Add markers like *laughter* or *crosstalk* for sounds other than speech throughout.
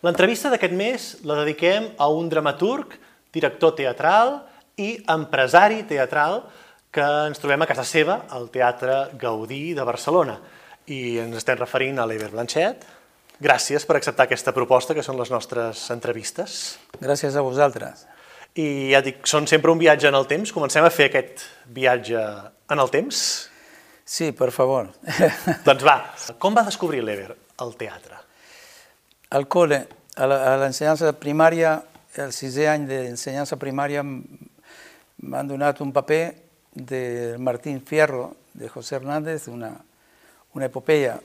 L'entrevista d'aquest mes la dediquem a un dramaturg, director teatral i empresari teatral que ens trobem a casa seva, al Teatre Gaudí de Barcelona. I ens estem referint a l'Eber Blanchet. Gràcies per acceptar aquesta proposta, que són les nostres entrevistes. Gràcies a vosaltres. I ja dic, són sempre un viatge en el temps. Comencem a fer aquest viatge en el temps. Sí, per favor. doncs va, com va descobrir l'Eber el teatre? Al col·le, a l'ensenyança primària, el sisè any d'ensenyança primària, m'han donat un paper de Martín Fierro, de José Hernández, una, una epopeia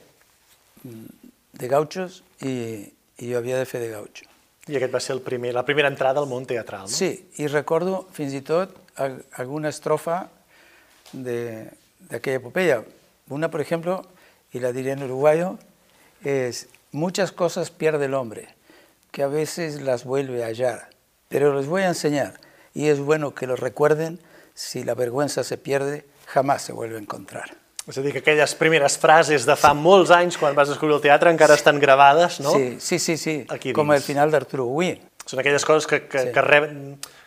de gauchos i, i jo havia de fer de gaucho. I aquest va ser el primer, la primera entrada al món teatral, no? Sí, i recordo fins i tot alguna estrofa d'aquella epopeia. Una, por ejemplo, y la diré en uruguayo, es muchas cosas pierde el hombre, que a veces las vuelve a hallar, pero les voy a enseñar, y es bueno que lo recuerden, si la vergüenza se pierde, jamás se vuelve a encontrar. És a dir, que aquelles primeres frases de fa molts anys, quan vas descobrir el teatre, encara estan gravades, no? Sí, sí, sí, sí. Aquí com el final d'Arturo Uí. Són aquelles coses que, que, sí. que, reben,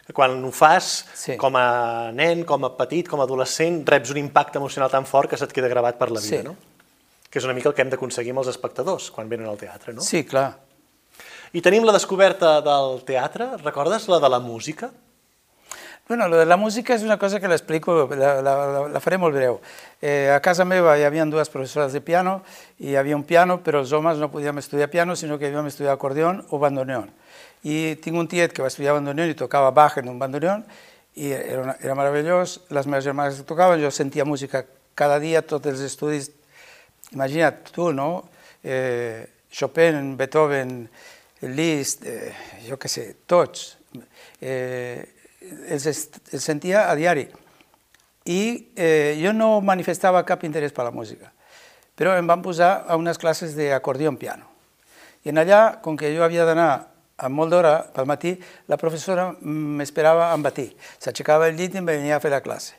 que quan ho fas, sí. com a nen, com a petit, com a adolescent, reps un impacte emocional tan fort que se't queda gravat per la vida, sí. no? Que és una mica el que hem d'aconseguir amb els espectadors quan venen al teatre, no? Sí, clar. I tenim la descoberta del teatre, recordes la de la música? Bueno, lo de la música és una cosa que l'explico, la, la, la faré molt breu. Eh, a casa meva hi havia dues professores de piano i hi havia un piano, però els homes no podíem estudiar piano, sinó que havíem estudiar acordeón o bandoneón. I tinc un tiet que va estudiar bandoneón i tocava Bach en un bandoneón i era, una, era meravellós. Les meves germanes tocaven, jo sentia música cada dia, tots els estudis. Imagina't tu, no? Eh, Chopin, Beethoven, Liszt, eh, jo què sé, tots. Eh, els, els sentia a diari. I eh, jo no manifestava cap interès per la música, però em van posar a unes classes d'acordió en piano. I en allà, com que jo havia d'anar a molt d'hora pel matí, la professora m'esperava en matí. S'aixecava el llit i em venia a fer la classe.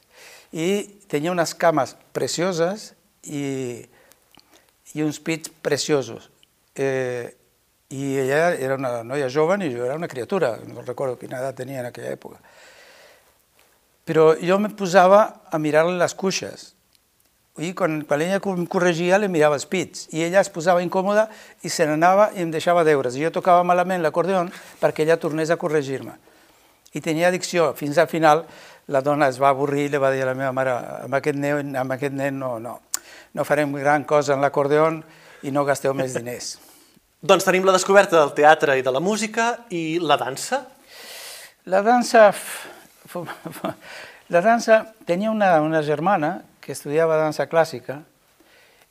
I tenia unes cames precioses i, i uns pits preciosos. Eh, I ella era una noia jove i jo era una criatura, no recordo quina edat tenia en aquella època. Però jo me posava a mirar-li les cuixes. I quan, quan ella em corregia, li mirava els pits. I ella es posava incòmoda i se n'anava i em deixava deures. I jo tocava malament l'acordeó perquè ella tornés a corregir-me. I tenia addicció. Fins al final la dona es va avorrir i li va dir a la meva mare amb aquest nen, amb aquest nen no, no, no farem gran cosa en l'acordeó i no gasteu més *laughs* diners. Doncs tenim la descoberta del teatre i de la música i la dansa. La dansa... *laughs* La dansa... Tenia una, una germana que estudiava dansa clàssica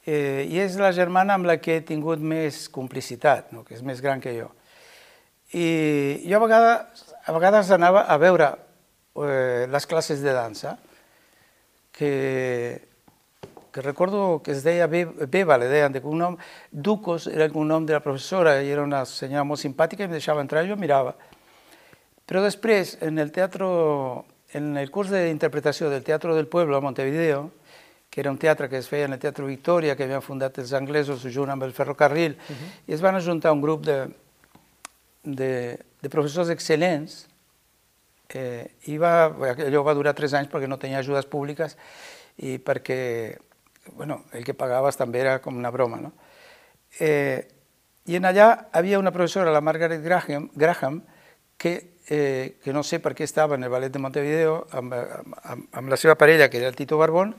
eh, i és la germana amb la que he tingut més complicitat, no? que és més gran que jo. I jo a vegades, a vegades anava a veure eh, les classes de dansa, que que recordo que es deia Beba, le deien de cognom, Ducos era el cognom de la professora, i era una senyora molt simpàtica i em deixava entrar, jo mirava. Però després, en el teatro, en el curs d'interpretació del Teatro del Pueblo a Montevideo, que era un teatre que es feia en el Teatre Victoria, que havien fundat els anglesos junt amb el ferrocarril, uh -huh. i es van ajuntar un grup de, de, de professors excel·lents, eh, i va, allò va durar tres anys perquè no tenia ajudes públiques i perquè bueno, el que pagaves també era com una broma, no? Eh, I en allà havia una professora, la Margaret Graham, Graham que, eh, que no sé per què estava en el ballet de Montevideo amb, amb, amb la seva parella, que era el Tito Barbón,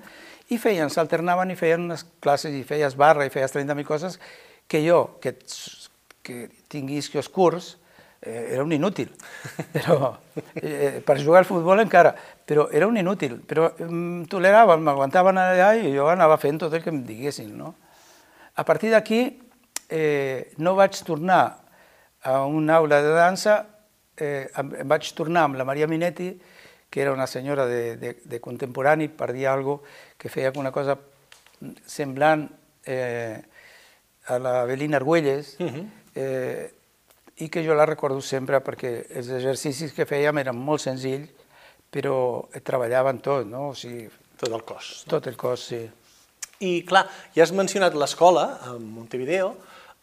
i feien, s'alternaven i feien unes classes i feies barra i feies 30.000 coses que jo, que, que tinguis que curs, eh, era un inútil, *laughs* però eh, per jugar al futbol encara, però era un inútil, però mm, toleraven, m'aguantaven allà i jo anava fent tot el que em diguessin. No? A partir d'aquí eh, no vaig tornar a una aula de dansa, eh, em vaig tornar amb la Maria Minetti, que era una senyora de, de, de contemporani, per dir alguna cosa, que feia una cosa semblant eh, a la Belina Argüelles, uh -huh. eh, i que jo la recordo sempre perquè els exercicis que fèiem eren molt senzills, però treballaven tot, no? O sigui, tot el cos. Tot el cos, sí. I clar, ja has mencionat l'escola, a Montevideo,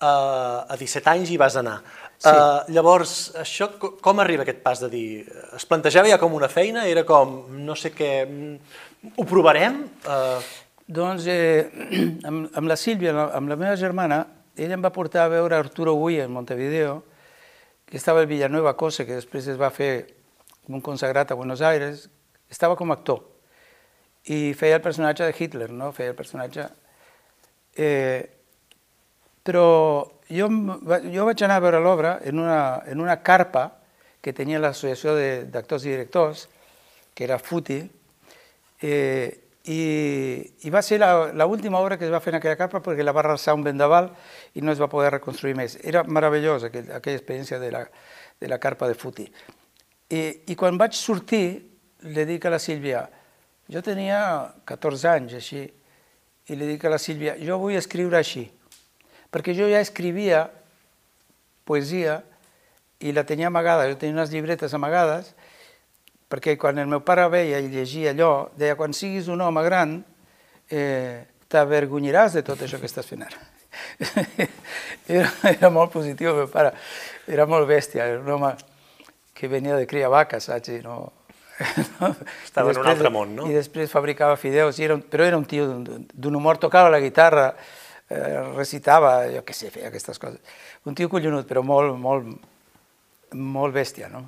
eh, a 17 anys hi vas anar. Sí. Uh, llavors, això com arriba aquest pas de dir... Es plantejava ja com una feina? Era com, no sé què, ho provarem? Uh... Doncs eh, *clears throat* amb, amb la Sílvia, amb la meva germana, ella em va portar a veure Arturo Gui en Montevideo, que estava al Villanueva Cosa, que després es va fer un consagrat a Buenos Aires, estava com a actor i feia el personatge de Hitler, no? feia el personatge... Eh, però jo, jo vaig anar a veure l'obra en, una, en una carpa que tenia l'associació d'actors i directors, que era FUTI, eh, i, i va ser l'última obra que es va fer en aquella carpa perquè la va arrasar un vendaval i no es va poder reconstruir més. Era meravellosa aquell, aquella experiència de la, de la carpa de FUTI. I, I quan vaig sortir, li dic a la Sílvia, jo tenia 14 anys així, i li dic a la Sílvia, jo vull escriure així perquè jo ja escrivia poesia i la tenia amagada, jo tenia unes llibretes amagades, perquè quan el meu pare veia i llegia allò, deia, quan siguis un home gran, eh, t'avergonyiràs de tot això que estàs fent ara. *laughs* era, era molt positiu, el meu pare, era molt bèstia, era un home que venia de criar vaques, saps? I no, Estava després, en un altre món, no? I després fabricava fideus, i era un, però era un tio d'un humor, tocava la guitarra, eh, recitava, jo què sé, feia aquestes coses. Un tio collonut, però molt, molt, molt bèstia, no?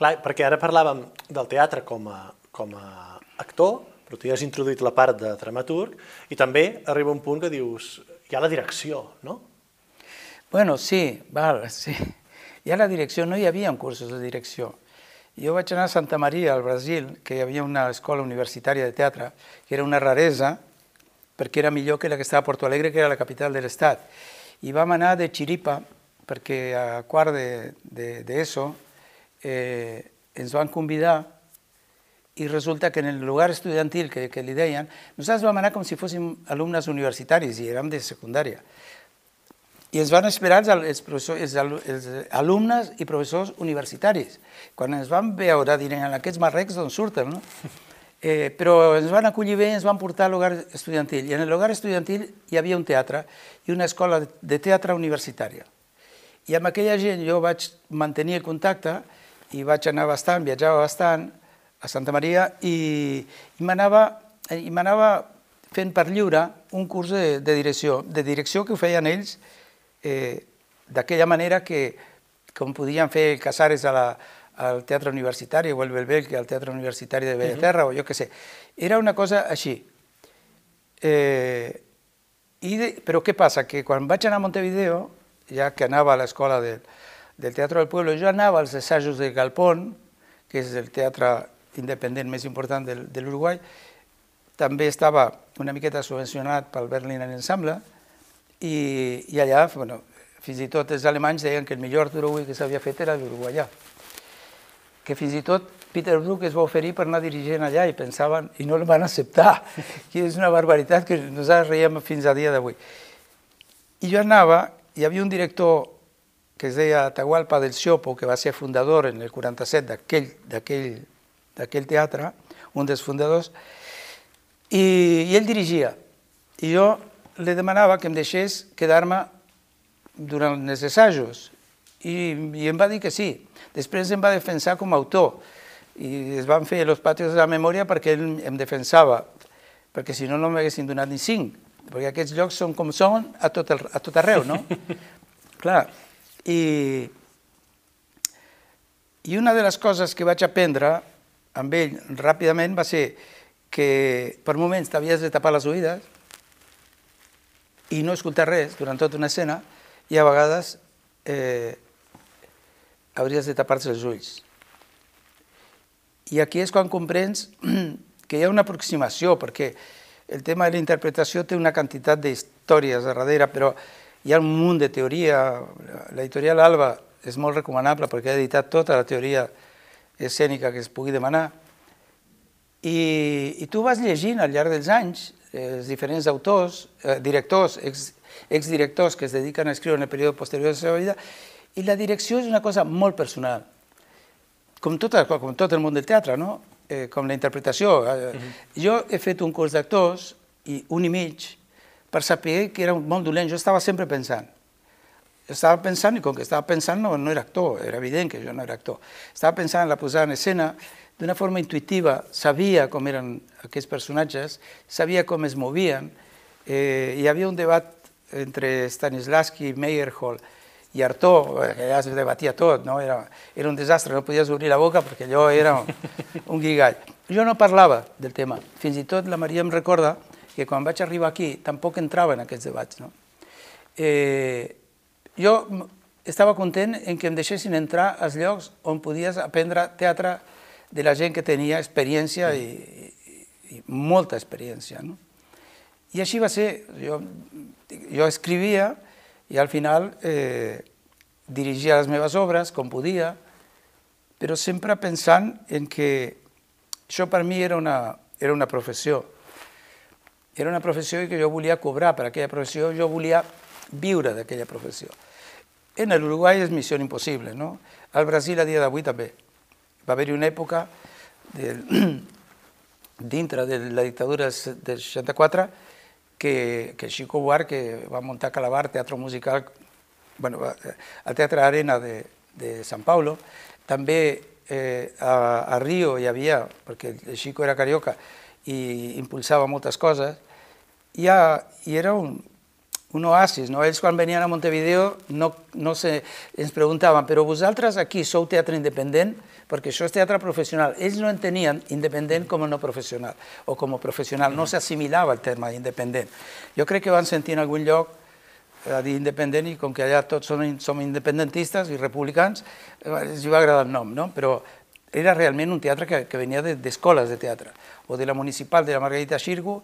Clar, perquè ara parlàvem del teatre com a, com a actor, però tu ja has introduït la part de dramaturg, i també arriba un punt que dius, hi ha la direcció, no? Bueno, sí, val, sí. Hi ha la direcció, no hi havia cursos de direcció. Jo vaig anar a Santa Maria, al Brasil, que hi havia una escola universitària de teatre, que era una raresa, perquè era millor que la que estava a Porto Alegre, que era la capital de l'estat. I vam anar de Xiripa, perquè a quart d'ESO de, de, eh, ens van convidar i resulta que en el lugar estudiantil que, que li deien, nosaltres vam anar com si fóssim alumnes universitaris i érem de secundària. I ens van esperar els, els, els, els alumnes i professors universitaris. Quan ens van veure, diren, aquests marrecs d'on surten, no? *laughs* Eh, però ens van acollir bé i ens van portar a l'hogar estudiantil. I en l'hogar estudiantil hi havia un teatre i una escola de teatre universitària. I amb aquella gent jo vaig mantenir el contacte i vaig anar bastant, viatjava bastant a Santa Maria i, i m'anava fent per lliure un curs de, de direcció, de direcció que ho feien ells eh, d'aquella manera que, com podien fer Casares a la, al Teatre Universitari o el Belbel al Teatre Universitari de Bellaterra uh -huh. o jo què sé. Era una cosa així. Eh, i de, però què passa? Que quan vaig anar a Montevideo, ja que anava a l'escola de, del Teatre del Pueblo, jo anava als assajos de Galpón, que és el teatre independent més important de, de l'Uruguai, també estava una miqueta subvencionat pel Berlin Ensemble, i, i allà, bueno, fins i tot els alemanys deien que el millor d'Uruguai que s'havia fet era l'uruguaià que fins i tot Peter Brook es va oferir per anar dirigent allà i pensaven, i no el van acceptar, *laughs* que és una barbaritat que nosaltres reiem fins a dia d'avui. I jo anava, hi havia un director que es deia Atahualpa del Siopo, que va ser fundador en el 47 d'aquell teatre, un dels fundadors, i, i ell dirigia. I jo li demanava que em deixés quedar-me durant els assajos, i, i em va dir que sí. Després em va defensar com a autor i es van fer els patios de la memòria perquè ell em defensava, perquè si no no m'haguessin donat ni cinc, perquè aquests llocs són com són a tot, el, a tot arreu, no? Clar, i, i una de les coses que vaig aprendre amb ell ràpidament va ser que per moments t'havies de tapar les oïdes i no escoltar res durant tota una escena i a vegades eh, hauries de tapar-se els ulls. I aquí és quan comprens *clears throat* que hi ha una aproximació, perquè el tema de la interpretació té una quantitat d'històries darrere, però hi ha un munt de teoria. L'editorial Alba és molt recomanable perquè ha editat tota la teoria escènica que es pugui demanar. I, i tu vas llegint al llarg dels anys eh, els diferents autors, eh, directors, ex, exdirectors que es dediquen a escriure en el període posterior de la seva vida i la direcció és una cosa molt personal, com tot, com tot el món del teatre, no? eh, com la interpretació. Uh eh, -huh. Mhm. Jo he fet un curs d'actors, i un i mig, per saber que era molt dolent. Jo estava sempre pensant, estava pensant, i com que estava pensant no, no era actor, era evident que jo no era actor, estava pensant en la posada en escena d'una forma intuitiva, sabia com eren aquests personatges, sabia com es movien, eh, hi havia un debat entre Stanislavski, Meyerhold i Artaud, que ja es debatia tot, no? era, era un desastre, no podies obrir la boca perquè allò era un, un guigall. Jo no parlava del tema, fins i tot la Maria em recorda que quan vaig arribar aquí tampoc entrava en aquests debats. No? Eh, jo estava content en que em deixessin entrar als llocs on podies aprendre teatre de la gent que tenia experiència i, i, i molta experiència. No? I així va ser. Jo, jo escrivia i al final eh, dirigia les meves obres com podia, però sempre pensant en que això per mi era una, era una professió. Era una professió que jo volia cobrar per aquella professió, jo volia viure d'aquella professió. En l'Uruguai és missió impossible, no? Al Brasil a dia d'avui també. Va haver-hi una època del, *clears throat* dintre de la dictadura del 64 que, que Chico Buarque va muntar Calabar, teatre musical, bueno, al Teatre Arena de, de San Paulo. També eh, a, a Rio hi havia, perquè Chico era carioca i impulsava moltes coses, i, ha, i era un, un oasis. No? Ells quan venien a Montevideo no, no se, ens preguntaven, però vosaltres aquí sou teatre independent? perquè això és teatre professional. Ells no entenien independent com a no professional, o com a professional, no s'assimilava el terme independent. Jo crec que van sentir en algun lloc a dir independent i com que allà tots som, som independentistes i republicans, eh, els va agradar el nom, no? però era realment un teatre que, que venia d'escoles de, de teatre, o de la municipal de la Margarita Xirgu,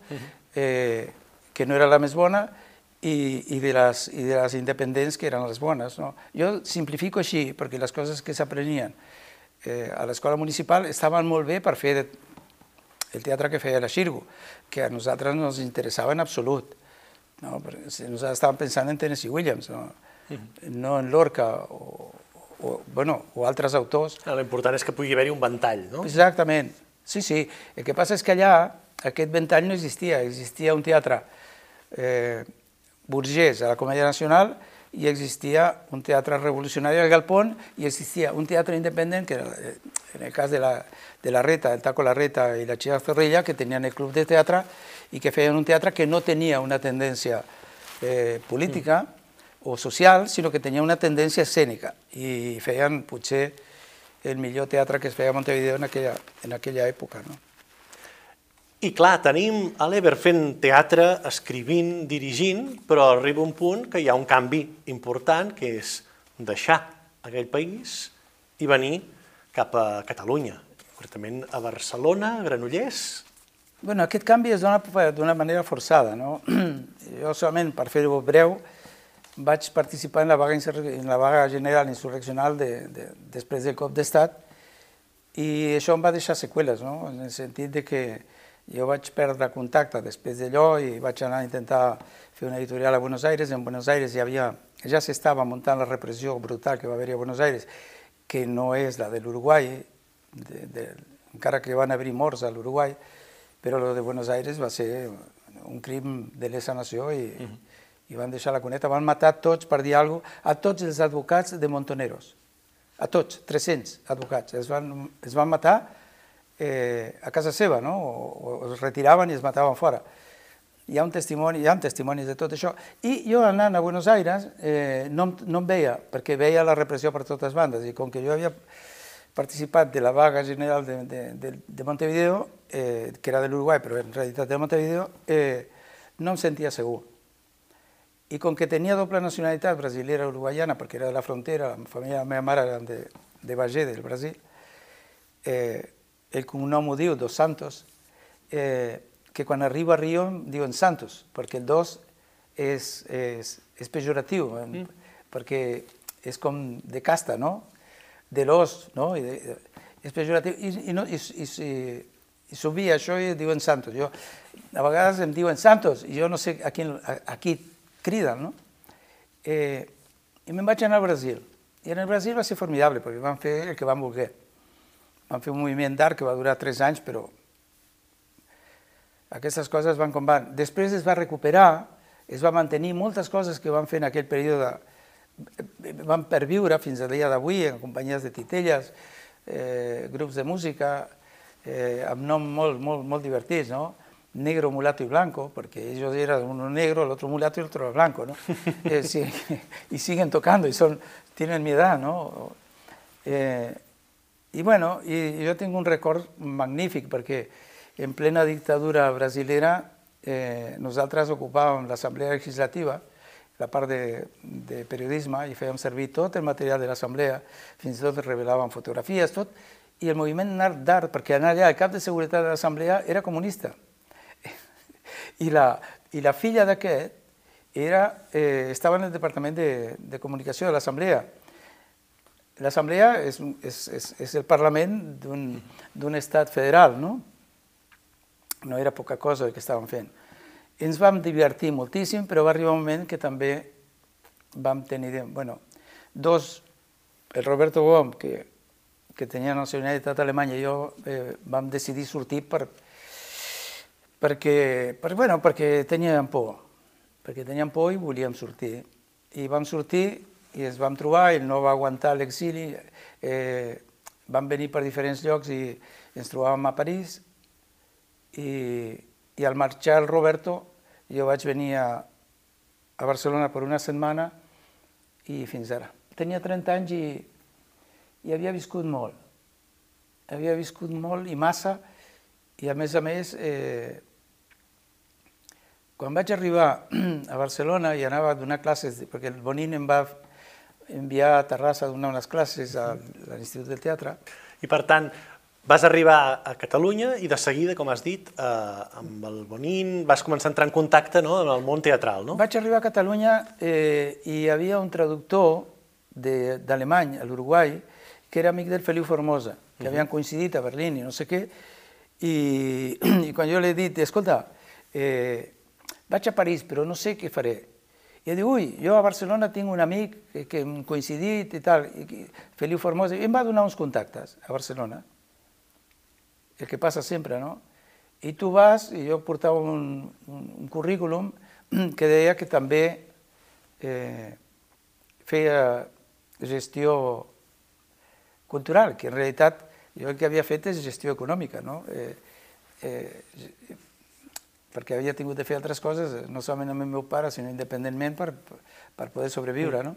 eh, que no era la més bona, i, i, de les, i de les independents que eren les bones. No? Jo simplifico així, perquè les coses que s'aprenien eh, a l'escola municipal estaven molt bé per fer de, el teatre que feia la Xirgo, que a nosaltres no ens interessava en absolut. No? Perquè nosaltres estàvem pensant en Tennessee Williams, no, no en Lorca o, o, bueno, o altres autors. L'important és que pugui haver-hi un ventall, no? Exactament, sí, sí. El que passa és que allà aquest ventall no existia, existia un teatre eh, burgès a la Comèdia Nacional i existia un teatre revolucionari al Galpón i existia un teatre independent, que era, eh, en el cas de la, de la Reta, el Taco Larreta i la Chica Ferrella, que tenien el club de teatre i que feien un teatre que no tenia una tendència eh, política mm. O social, sinó que tenia una tendència escènica i feien potser el millor teatre que es feia a Montevideo en aquella, en aquella època. No? I clar, tenim a l'Eber fent teatre, escrivint, dirigint, però arriba un punt que hi ha un canvi important, que és deixar aquell país i venir cap a Catalunya, concretament a Barcelona, a Granollers. Bueno, aquest canvi es dona d'una manera forçada. No? *clears throat* Jo solament, per fer-ho breu, vaig participar en la vaga, en la vaga general insurreccional de, de, després del cop d'estat i això em va deixar seqüeles, no? en el sentit de que jo vaig perdre contacte després d'allò i vaig anar a intentar fer una editorial a Buenos Aires. En Buenos Aires ja, havia, ja s'estava muntant la repressió brutal que va haver-hi a Buenos Aires, que no és la de l'Uruguai, encara que van haver-hi morts a l'Uruguai, però lo de Buenos Aires va ser un crim de lesa nació i, uh -huh. I van deixar la cuneta. Van matar tots, per dir alguna cosa, a tots els advocats de Montoneros. A tots, 300 advocats. Es van, es van matar eh, a casa seva, no? o, o es retiraven i es mataven fora. Hi ha un testimoni, hi ha testimonis de tot això. I jo anant a Buenos Aires eh, no, no em veia, perquè veia la repressió per totes bandes, i com que jo havia participat de la vaga general de, de, de, de Montevideo, eh, que era de l'Uruguai, però en realitat de Montevideo, eh, no em sentia segur. I com que tenia doble nacionalitat brasilera i uruguaiana, perquè era de la frontera, la família de la meva mare era de, de Bagé, del Brasil, eh, el cognom ho diu, Dos Santos, eh, que quan arriba a Rio diuen Santos, perquè el dos és, és, és pejoratiu, eh, mm. perquè és com de casta, no? De l'os, no? I de, és pejoratiu. I, i, no, i, i, i, i subia això i diuen Santos. Jo, a vegades em diuen Santos i jo no sé a qui, a, a qui criden, no? Eh, I me'n vaig anar al Brasil. I en el Brasil va ser formidable, perquè van fer el que van voler. Vam fer un moviment d'art que va durar tres anys, però aquestes coses van com van. Després es va recuperar, es va mantenir moltes coses que van fer en aquell període vam perviure fins al dia d'avui en companyies de titelles, eh, grups de música, eh, amb noms molt, molt, molt divertits, no? Negro, mulato y blanco, porque ellos eran uno negro, el otro mulato y el otro blanco, ¿no? *laughs* eh, sí, y siguen tocando y son, tienen mi edad, ¿no? Eh, y bueno, y yo tengo un récord magnífic perquè en plena dictadura brasilera eh, nosaltres ocupàvem l'Assemblea Legislativa, la part de, de periodisme, i fèiem servir tot el material de l'Assemblea, fins i tot revelàvem fotografies, tot, i el moviment d'art, perquè allà el cap de seguretat de l'Assemblea era comunista. I la, i la filla d'aquest eh, estava en el Departament de, de Comunicació de l'Assemblea. L'Assemblea és, és, és, és el Parlament d'un estat federal, no? No era poca cosa el que estàvem fent. Ens vam divertir moltíssim, però va arribar un moment que també vam tenir, bueno, dos, el Roberto Gom, que, que tenia nacionalitat alemanya, i jo eh, vam decidir sortir per, perquè, per, bueno, perquè teníem por, perquè teníem por i volíem sortir. I vam sortir i ens vam trobar, ell no va aguantar l'exili, eh, vam venir per diferents llocs i ens trobàvem a París i, i al marxar el Roberto jo vaig venir a, a Barcelona per una setmana i fins ara. Tenia 30 anys i, i havia viscut molt. Havia viscut molt i massa i a més a més eh, quan vaig arribar *clears throat* a Barcelona i anava a donar classes, perquè el Bonin em va enviar a Terrassa a donar unes classes a l'Institut del Teatre. I per tant, Vas arribar a Catalunya i de seguida, com has dit, eh, amb el Bonin, vas començar a entrar en contacte no, amb el món teatral, no? Vaig arribar a Catalunya eh, i hi havia un traductor d'alemany a l'Uruguai que era amic del Feliu Formosa, que uh -huh. havien coincidit a Berlín i no sé què, i, *clears throat* i quan jo li he dit, escolta, eh, vaig a París, però no sé què faré. I diu, ui, jo a Barcelona tinc un amic que, que hem coincidit i tal, i, Feliu Formosa, i em va donar uns contactes a Barcelona el que passa sempre, no? I tu vas, i jo portava un, un, un currículum *clears throat* que deia que també eh, feia gestió cultural, que en realitat jo el que havia fet és gestió econòmica, no? Eh, eh, perquè havia tingut de fer altres coses, no solament amb el meu pare, sinó independentment per, per poder sobreviure, no?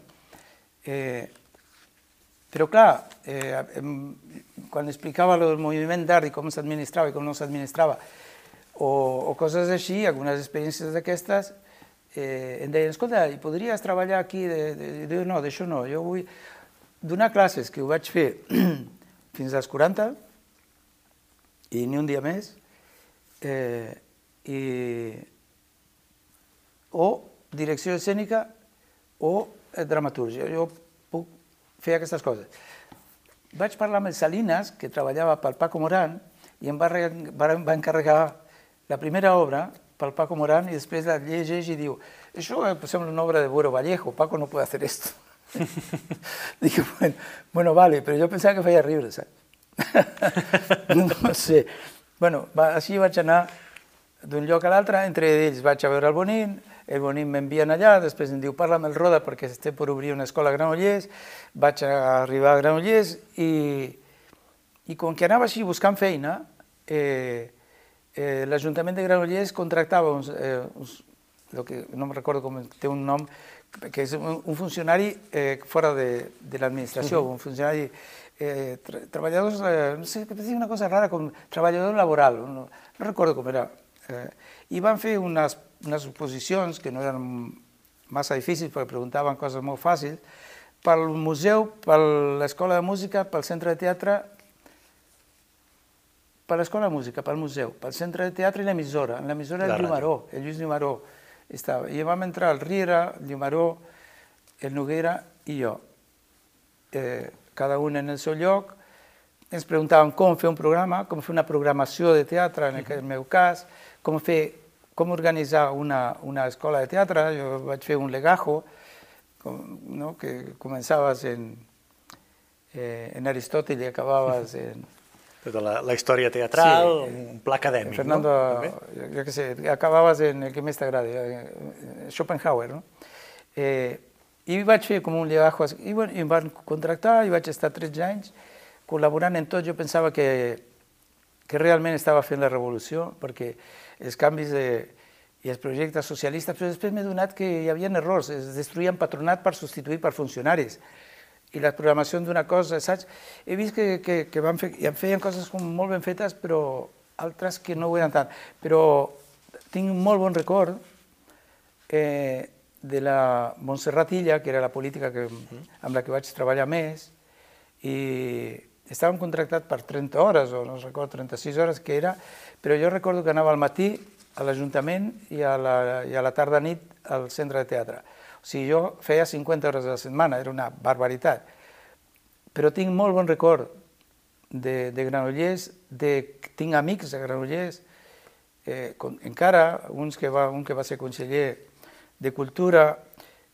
Eh, però clar, eh, quan explicava el moviment d'art i com s'administrava i com no s'administrava, o, o coses així, algunes experiències d'aquestes, eh, em deien, escolta, i podries treballar aquí? De, de, de, de, no, d'això no, jo vull donar classes, que ho vaig fer *clears throat* fins als 40, i ni un dia més, eh, o direcció escènica o dramatúrgia. Jo feia aquestes coses. Vaig parlar amb el Salinas, que treballava pel Paco Morán, i em va, va, va encarregar la primera obra pel Paco Morán i després la llegeix i diu això sembla una obra de Buero Vallejo, Paco no puede hacer esto. *laughs* Dic, bueno, bueno, vale, però jo pensava que feia riure, saps? *laughs* no sé. Bueno, va, així vaig anar d'un lloc a l'altre, entre ells vaig a veure el Bonin, el Bonin m'envien allà, després em diu parla amb el Roda perquè estem per obrir una escola a Granollers, vaig a arribar a Granollers i, i com que anava així buscant feina, eh, eh, l'Ajuntament de Granollers contractava uns, eh, uns, lo que no me recordo com té un nom, que és un, un funcionari eh, fora de, de l'administració, -huh. un funcionari eh, tra treballadors, eh, no sé, una cosa rara com treballador laboral, no, no recordo com era. Eh, I van fer unes unes oposicions que no eren massa difícils perquè preguntaven coses molt fàcils, pel museu, per l'escola de música, pel centre de teatre, per l'escola de música, pel museu, pel centre de teatre i l'emissora. En l'emissora el Llumaró, el Lluís Llumaró estava. I vam entrar el Riera, el Llumaró, el Noguera i jo. Eh, cada un en el seu lloc. Ens preguntaven com fer un programa, com fer una programació de teatre, en el meu cas, com fer com organitzar una, una escola de teatre, jo vaig fer un legajo, com, no? que començaves en, eh, en Aristòtil i acabaves en... *laughs* Tota la, la història teatral, sí, un pla acadèmic, Fernando, no? Jo, jo què sé, acabaves en el que més t'agrada, eh, Schopenhauer, no? Eh, I vaig fer com un llegajo, i, bueno, i em van contractar, i vaig estar 13 anys col·laborant en tot. Jo pensava que, que realment estava fent la revolució, perquè els canvis de, i els projectes socialistes, però després m'he donat que hi havia errors, es destruïen patronat per substituir per funcionaris. I la programació d'una cosa, saps? He vist que, que, que van fer, i feien coses com molt ben fetes, però altres que no ho eren tant. Però tinc un molt bon record eh, de la Montserrat Illa, que era la política que, amb la que vaig treballar més, i estàvem contractats per 30 hores, o no recordo, 36 hores que era, però jo recordo que anava al matí a l'Ajuntament i, a la, i a la tarda nit al centre de teatre. O sigui, jo feia 50 hores a la setmana, era una barbaritat. Però tinc molt bon record de, de Granollers, de, tinc amics de Granollers, eh, con, encara, uns que va, un que va ser conseller de Cultura,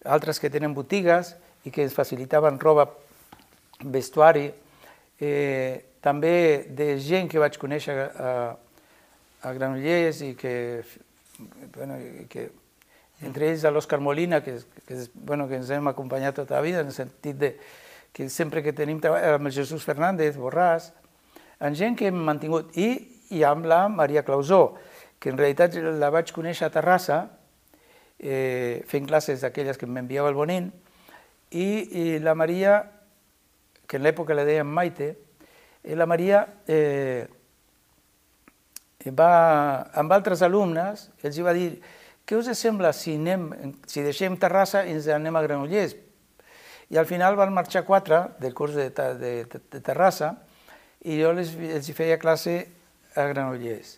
altres que tenen botigues i que ens facilitaven roba, vestuari, eh, també de gent que vaig conèixer a, a Granollers i que, bueno, que entre ells l'Òscar Molina, que, que, bueno, que ens hem acompanyat tota la vida, en el sentit de que sempre que tenim treball, amb el Jesús Fernández, Borràs, amb gent que hem mantingut, i, i amb la Maria Clausó, que en realitat la vaig conèixer a Terrassa, eh, fent classes d'aquelles que m'enviava el Bonin, i, i la Maria, que en l'època la deien Maite, i la Maria eh, va, amb altres alumnes, els va dir què us sembla si, anem, si deixem Terrassa i ens anem a Granollers? I al final van marxar quatre del curs de, de, de, de Terrassa i jo les, els feia classe a Granollers.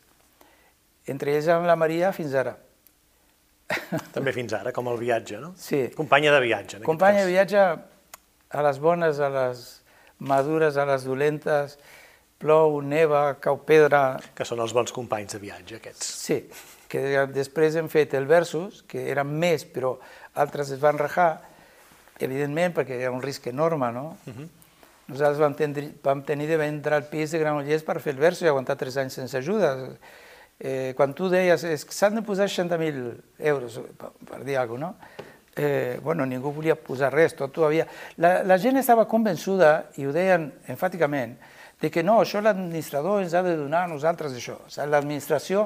Entre ells amb la Maria fins ara. També fins ara, com el viatge, no? Sí. Companya de viatge, en Companya de viatge a les bones, a les madures, a les dolentes, plou, neva, cau pedra... Que són els bons companys de viatge, aquests. Sí, que després hem fet el versus, que eren més, però altres es van rajar, evidentment, perquè era un risc enorme, no? Uh -huh. Nosaltres vam, tenir, vam tenir de vendre el pis de Granollers per fer el versus i aguantar tres anys sense ajuda. Eh, quan tu deies que s'han de posar 60.000 euros, per, per dir alguna cosa, no? Eh, bueno, ningú volia posar res, tot ho havia... La, la gent estava convençuda, i ho deien enfàticament, de que no, això l'administrador ens ha de donar a nosaltres això. O sigui, L'administració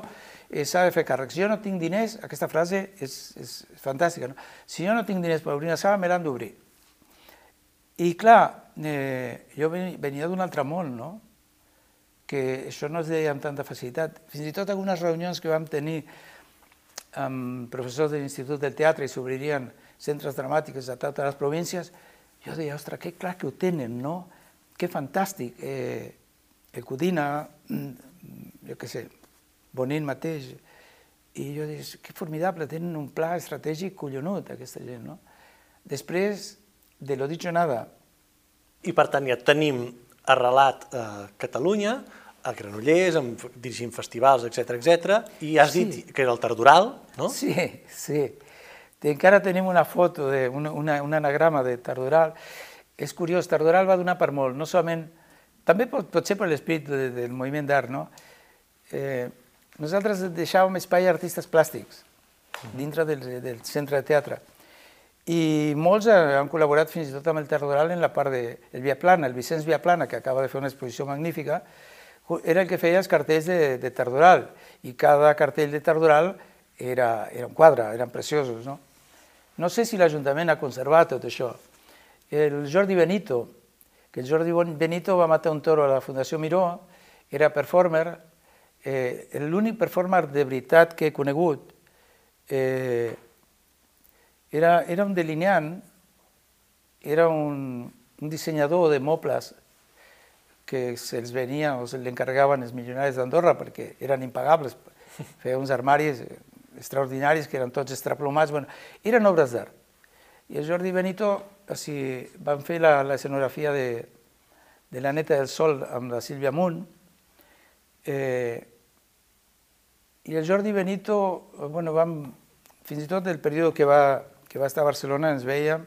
eh, s'ha de fer càrrecs. Si jo no tinc diners, aquesta frase és, és fantàstica, no? si jo no tinc diners per obrir una sala, me l'han d'obrir. I clar, eh, jo venia d'un altre món, no? que això no es deia amb tanta facilitat. Fins i tot algunes reunions que vam tenir amb professors de l'Institut del Teatre i s'obririen centres dramàtics a totes les províncies, jo deia, ostres, que clar que ho tenen, no? Que fantàstic. Eh, el Codina, mm, jo què sé, Bonin mateix. I jo dic, que formidable, tenen un pla estratègic collonut, aquesta gent, no? Després, de lo dicho nada. I per tant ja tenim arrelat a Catalunya, a Granollers, amb, dirigint festivals, etc etc. i has sí. dit que era el Tardoral, no? Sí, sí. Encara tenim una foto, de, una, una, un anagrama de Tardoral. És curiós, Tardoral va donar per molt, no solament... També pot, pot ser per l'esprit de, del moviment d'art, no? Eh, nosaltres deixàvem espai a artistes plàstics dintre del, del centre de teatre i molts han col·laborat fins i tot amb el Tardoral en la part de el Viaplana, el Vicenç Viaplana, que acaba de fer una exposició magnífica, era el que feia els cartells de, de Tardoral i cada cartell de Tardoral era, era un quadre, eren preciosos. No, no sé si l'Ajuntament ha conservat tot això. El Jordi Benito, que el Jordi Benito va matar un toro a la Fundació Miró, era performer, eh, l'únic performer de veritat que he conegut eh, era, era un delineant, era un, un dissenyador de mobles que se'ls venia o se l'encarregaven els milionaris d'Andorra perquè eren impagables, *laughs* feia uns armaris extraordinaris que eren tots estraplomats, bueno, eren obres d'art. I el Jordi Benito, o sigui, van fer l'escenografia de, de la neta del sol amb la Sílvia Munt, eh, i el Jordi Benito, bueno, vam, fins i tot el període que va, que va estar a Barcelona ens veiem,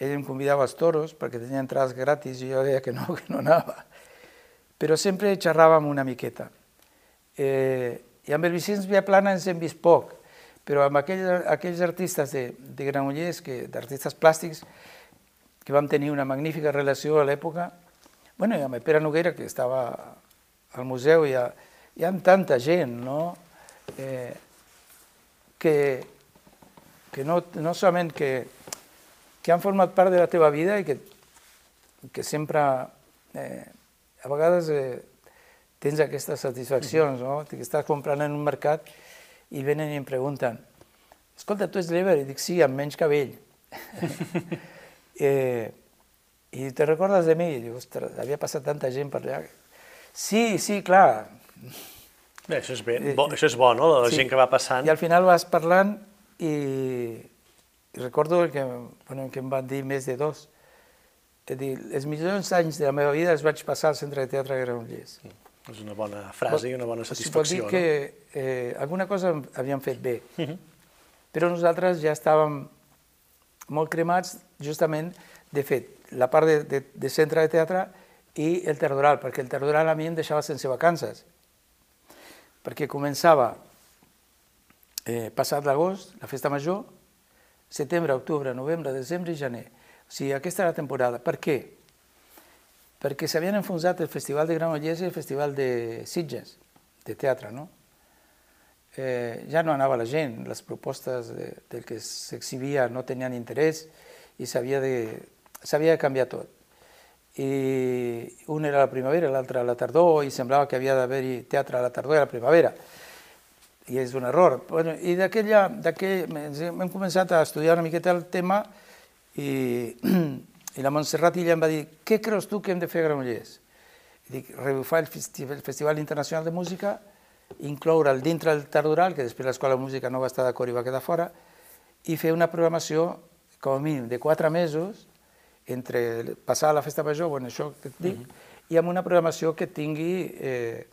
ell em convidava als toros perquè tenia entrades gratis i jo deia que no, que no anava. Però sempre xerràvem una miqueta. Eh, I amb el Vicenç Viaplana ens hem vist poc, però amb aquells, aquells artistes de, de Granollers, d'artistes plàstics, que vam tenir una magnífica relació a l'època, bueno, i amb Pere Noguera, que estava al museu, hi ha, hi ha tanta gent, no?, eh, que, que no, no solament que, que han format part de la teva vida i que, que sempre, eh, a vegades eh, tens aquestes satisfaccions, no? que estàs comprant en un mercat i venen i em pregunten escolta, tu ets l'Ever? I dic, sí, amb menys cabell. *laughs* eh, I te recordes de mi? I dic, ostres, havia passat tanta gent per allà. Sí, sí, clar. Bé, això és, bé, bo, això és bo, no?, la sí. gent que va passant. I al final vas parlant i, i recordo que, bueno, que em van dir més de dos. És dir, els millors anys de la meva vida els vaig passar al Centre de Teatre de Granollers. És una bona frase i una bona satisfacció. Pot dir que eh, alguna cosa havíem fet bé, uh mhm. -huh. però nosaltres ja estàvem molt cremats justament, de fet, la part de, de, de centre de teatre i el Terdoral, perquè el Terdoral a mi em deixava sense vacances, perquè començava eh, passat l'agost, la festa major, setembre, octubre, novembre, desembre i gener. Sigui, aquesta era la temporada. Per què? perquè s'havien enfonsat el Festival de Granollers i el Festival de Sitges, de teatre, no? Eh, ja no anava la gent, les propostes de, del que s'exhibia no tenien interès i s'havia de, de canviar tot. I un era la primavera, l'altre la tardor, i semblava que havia d'haver-hi teatre a la tardor i a la primavera. I és un error. Bueno, I d'aquella, hem començat a estudiar una miqueta el tema i *clears throat* i la Montserrat ella em va dir, què creus tu que hem de fer a Granollers? I dic, rebufar el Festival, el Festival Internacional de Música, incloure'l dintre del Tardoral, que després l'Escola de Música no va estar d'acord i va quedar fora, i fer una programació, com a mínim, de quatre mesos, entre passar a la festa major, bueno, això que et dic, uh -huh. i amb una programació que tingui eh,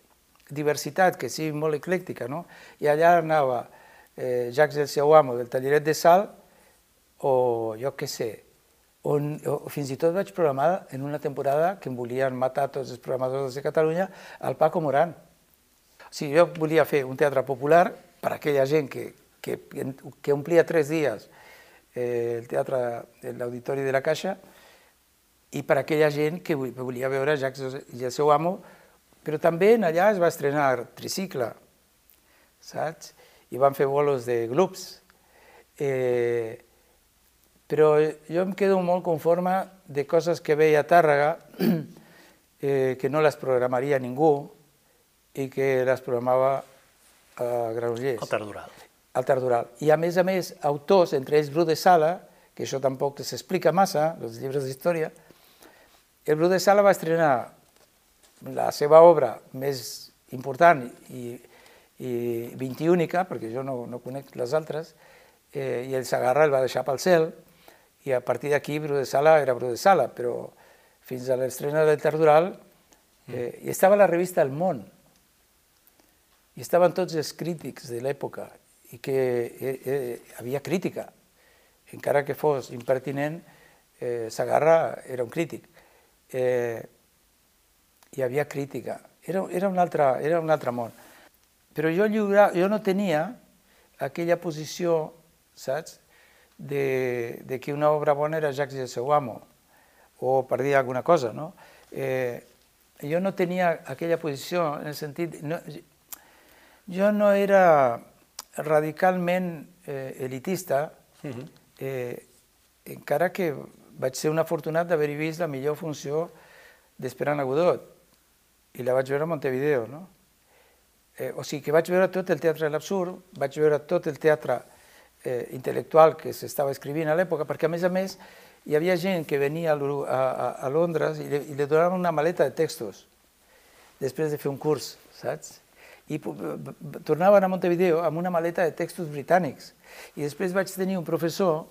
diversitat, que sigui molt eclèctica, no? I allà anava eh, Jacques del seu amo del Talleret de Sal, o jo què sé, on o fins i tot vaig programar en una temporada que em volien matar tots els programadors de Catalunya al Paco Moran. O sigui, jo volia fer un teatre popular per a aquella gent que, que, que omplia tres dies eh, el teatre, l'Auditori de la Caixa, i per a aquella gent que volia veure Jacques i el seu amo, però també en allà es va estrenar Tricicle, saps? I van fer bolos de grups. Eh, però jo em quedo molt conforme de coses que veia a Tàrrega, *clears throat* eh, que no les programaria ningú i que les programava a Granollers. Al Tardoral. Al Tardoral. I a més a més, autors, entre ells Bru de Sala, que això tampoc s'explica massa, els llibres d'història, el Bru de Sala va estrenar la seva obra més important i, i 21 perquè jo no, no conec les altres, eh, i el Sagarra el va deixar pel cel, i a partir d'aquí Bru de Sala era Bru de Sala, però fins a l'estrena del Tardoral eh, i estava la revista El Món i estaven tots els crítics de l'època i que eh, eh, havia crítica, encara que fos impertinent, eh, Sagarra era un crític. Eh, hi havia crítica, era, era, un altre, era un altre món. Però jo, lliura, jo no tenia aquella posició, saps?, de, de que una obra bona era Jacques i el seu amo, o per dir alguna cosa, no? Eh, jo no tenia aquella posició en el sentit... No, jo no era radicalment eh, elitista, uh -huh. eh, encara que vaig ser un afortunat d'haver-hi vist la millor funció d'Esperant Godot, i la vaig veure a Montevideo, no? Eh, o sigui que vaig veure tot el teatre de l'absurd, vaig veure tot el teatre eh, intel·lectual que s'estava escrivint a l'època, perquè a més a més hi havia gent que venia a, a, a Londres i li, i li donaven una maleta de textos després de fer un curs, saps? I tornaven a Montevideo amb una maleta de textos britànics. I després vaig tenir un professor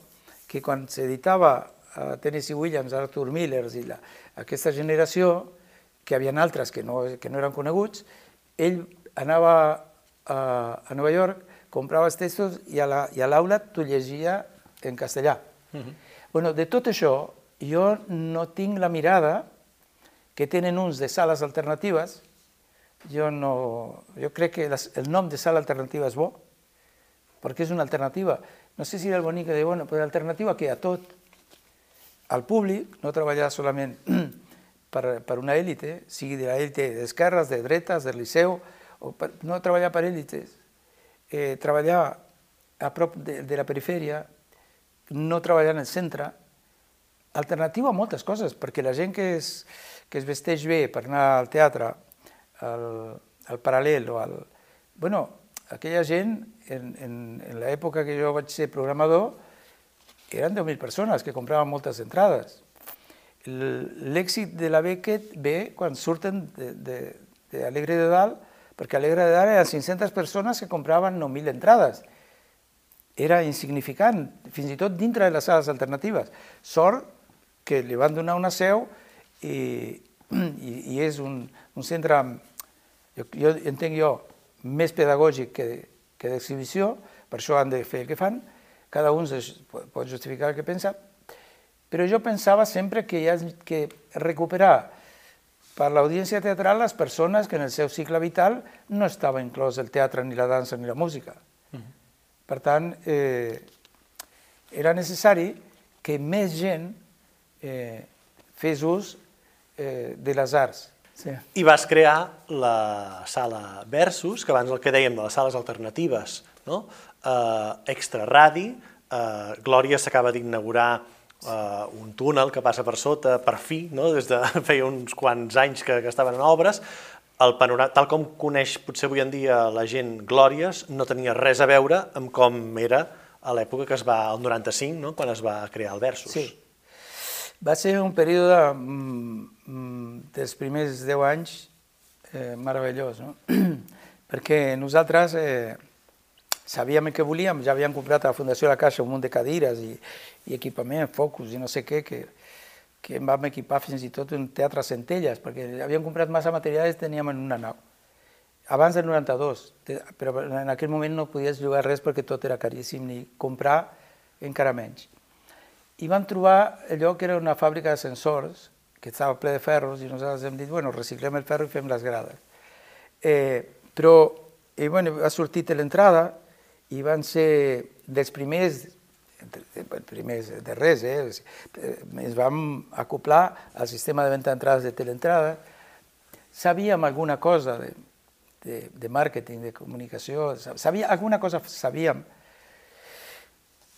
que quan s'editava a Tennessee Williams, Arthur Miller i la, aquesta generació, que havien altres que no, que no eren coneguts, ell anava a, a Nova York comprava els textos i a l'aula la, t'ho llegia en castellà. Uh -huh. bueno, de tot això, jo no tinc la mirada que tenen uns de sales alternatives. Jo, no, jo crec que les, el nom de sala alternativa és bo, perquè és una alternativa. No sé si era el bonic que deia, bueno, però l'alternativa que a tot, al públic, no treballar solament *clears throat* per, per una èlite, sigui de l'èlite d'esquerres, de dretes, del liceu, o per, no treballar per èlites, eh, treballar a prop de, de la perifèria, no treballar en el centre, alternativa a moltes coses, perquè la gent que es, que es vesteix bé per anar al teatre, al, al paral·lel o al... Bueno, aquella gent, en, en, en l'època que jo vaig ser programador, eren 10.000 persones que compraven moltes entrades. L'èxit de la Beckett ve quan surten d'Alegre de, de, de Dalt, perquè Alegre de Dalt eren 500 persones que compraven 9.000 entrades. Era insignificant, fins i tot dintre de les sales alternatives. Sort que li van donar una seu i, i, i és un, un centre, jo, jo entenc jo, més pedagògic que, que d'exhibició, per això han de fer el que fan, cada un pot justificar el que pensa, però jo pensava sempre que hi ha que recuperar per l'audiència teatral les persones que en el seu cicle vital no estava inclòs el teatre, ni la dansa, ni la música. Uh -huh. Per tant, eh, era necessari que més gent eh, fes ús eh, de les arts. Sí. I vas crear la sala Versus, que abans el que dèiem de les sales alternatives, no? eh, Extra Radi, eh, Glòria s'acaba d'inaugurar eh, un túnel que passa per sota, per fi, no? des de *laughs* feia uns quants anys que, que estaven en obres, el panorama, tal com coneix potser avui en dia la gent Glòries, no tenia res a veure amb com era a l'època que es va, el 95, no? quan es va crear el Versus. Sí. Va ser un període mm, mm, dels primers 10 anys eh, meravellós, no? *clears throat* perquè nosaltres eh, sabíem que volíem, ja havíem comprat a la Fundació de la Caixa un munt de cadires i, i equipament, focus i no sé què, que, que em vam equipar fins i tot un teatre Centelles, perquè havíem comprat massa materials i teníem en una nau. Abans del 92, però en aquell moment no podies llogar res perquè tot era caríssim, ni comprar encara menys. I vam trobar allò que era una fàbrica de que estava ple de ferros, i nosaltres hem dit, bueno, reciclem el ferro i fem les grades. Eh, però, i, bueno, ha sortit l'entrada, i van ser dels primers, primers de res, eh? ens vam acoplar al sistema de venda d'entrades de teleentrada, sabíem alguna cosa de, de, de màrqueting, de comunicació, sabia, alguna cosa sabíem.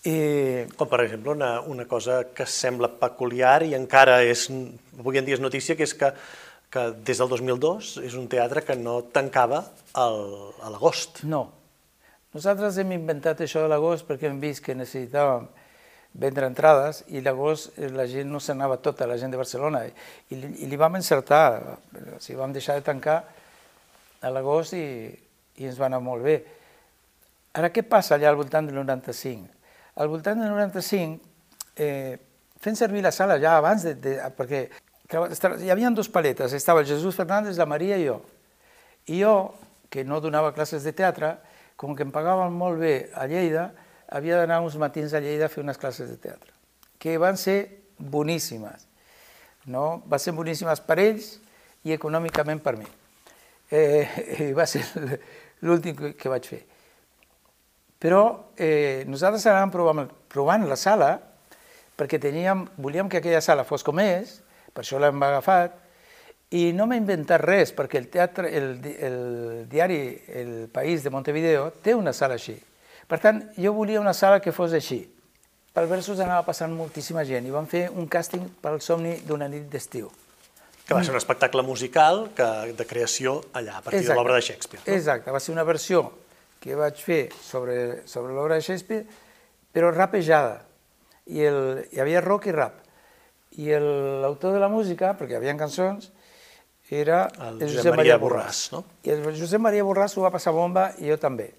Eh... Com per exemple una, una cosa que sembla peculiar i encara és, avui en dia és notícia, que és que, que des del 2002 és un teatre que no tancava el, a l'agost. No, nosaltres hem inventat això de l'agost perquè hem vist que necessitàvem vendre entrades i l'agost eh, la gent no s'anava tota, la gent de Barcelona, i, i li vam encertar, o sigui, vam deixar de tancar a l'agost i, i ens va anar molt bé. Ara, què passa allà al voltant del 95? Al voltant del 95, eh, fent servir la sala ja abans, de, de, perquè hi havia dues paletes, estava el Jesús Fernández, la Maria i jo. I jo, que no donava classes de teatre, com que em pagaven molt bé a Lleida, havia d'anar uns matins a Lleida a fer unes classes de teatre, que van ser boníssimes. No? Va ser boníssimes per ells i econòmicament per mi. Eh, va ser l'últim que vaig fer. Però eh, nosaltres anàvem provant, provant la sala perquè teníem, volíem que aquella sala fos com és, per això l'hem agafat, i no m'he inventat res, perquè el, teatre, el, el diari El País de Montevideo té una sala així. Per tant, jo volia una sala que fos així. Per versos anava passant moltíssima gent i vam fer un càsting per al somni d'una nit d'estiu. Que va ser un espectacle musical que, de creació allà, a partir Exacte. de l'obra de Shakespeare. No? Exacte, va ser una versió que vaig fer sobre, sobre l'obra de Shakespeare, però rapejada. I el, hi havia rock i rap. I l'autor de la música, perquè hi havia cançons, era el, el Josep, Maria Borràs. No? I el Josep Maria Borràs ho va passar bomba i jo també.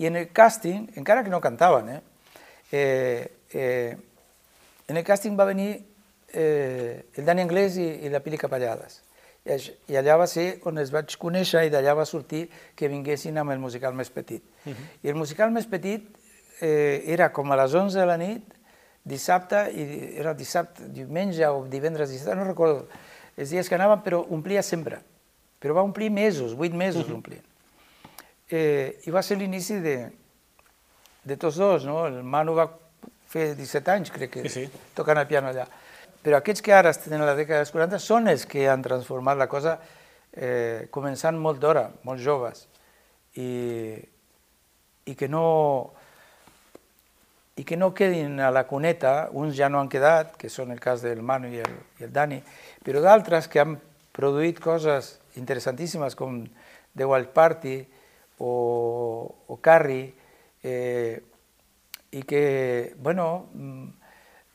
I en el càsting, encara que no cantaven, eh, eh, eh, en el càsting va venir eh, el Dani Anglès i, i la Pili Capellades. I, I allà va ser on es vaig conèixer i d'allà va sortir que vinguessin amb el musical més petit. Uh mhm. -huh. I el musical més petit eh, era com a les 11 de la nit, dissabte, i era dissabte, diumenge o divendres, dissabte, no recordo, els dies que anàvem, però omplia sempre. Però va omplir mesos, vuit mesos uh -huh. omplint. Eh, I va ser l'inici de, de tots dos, no? El Manu va fer 17 anys, crec que, Sí, sí. tocant el piano allà. Però aquests que ara estan en la dècada dels 40 són els que han transformat la cosa eh, començant molt d'hora, molt joves, i, i que no i que no quedin a la cuneta, uns ja no han quedat, que són el cas del Manu i el, i el Dani, però d'altres que han produït coses interessantíssimes com The Wild Party o, o Carrie, eh, i que, bueno, mm,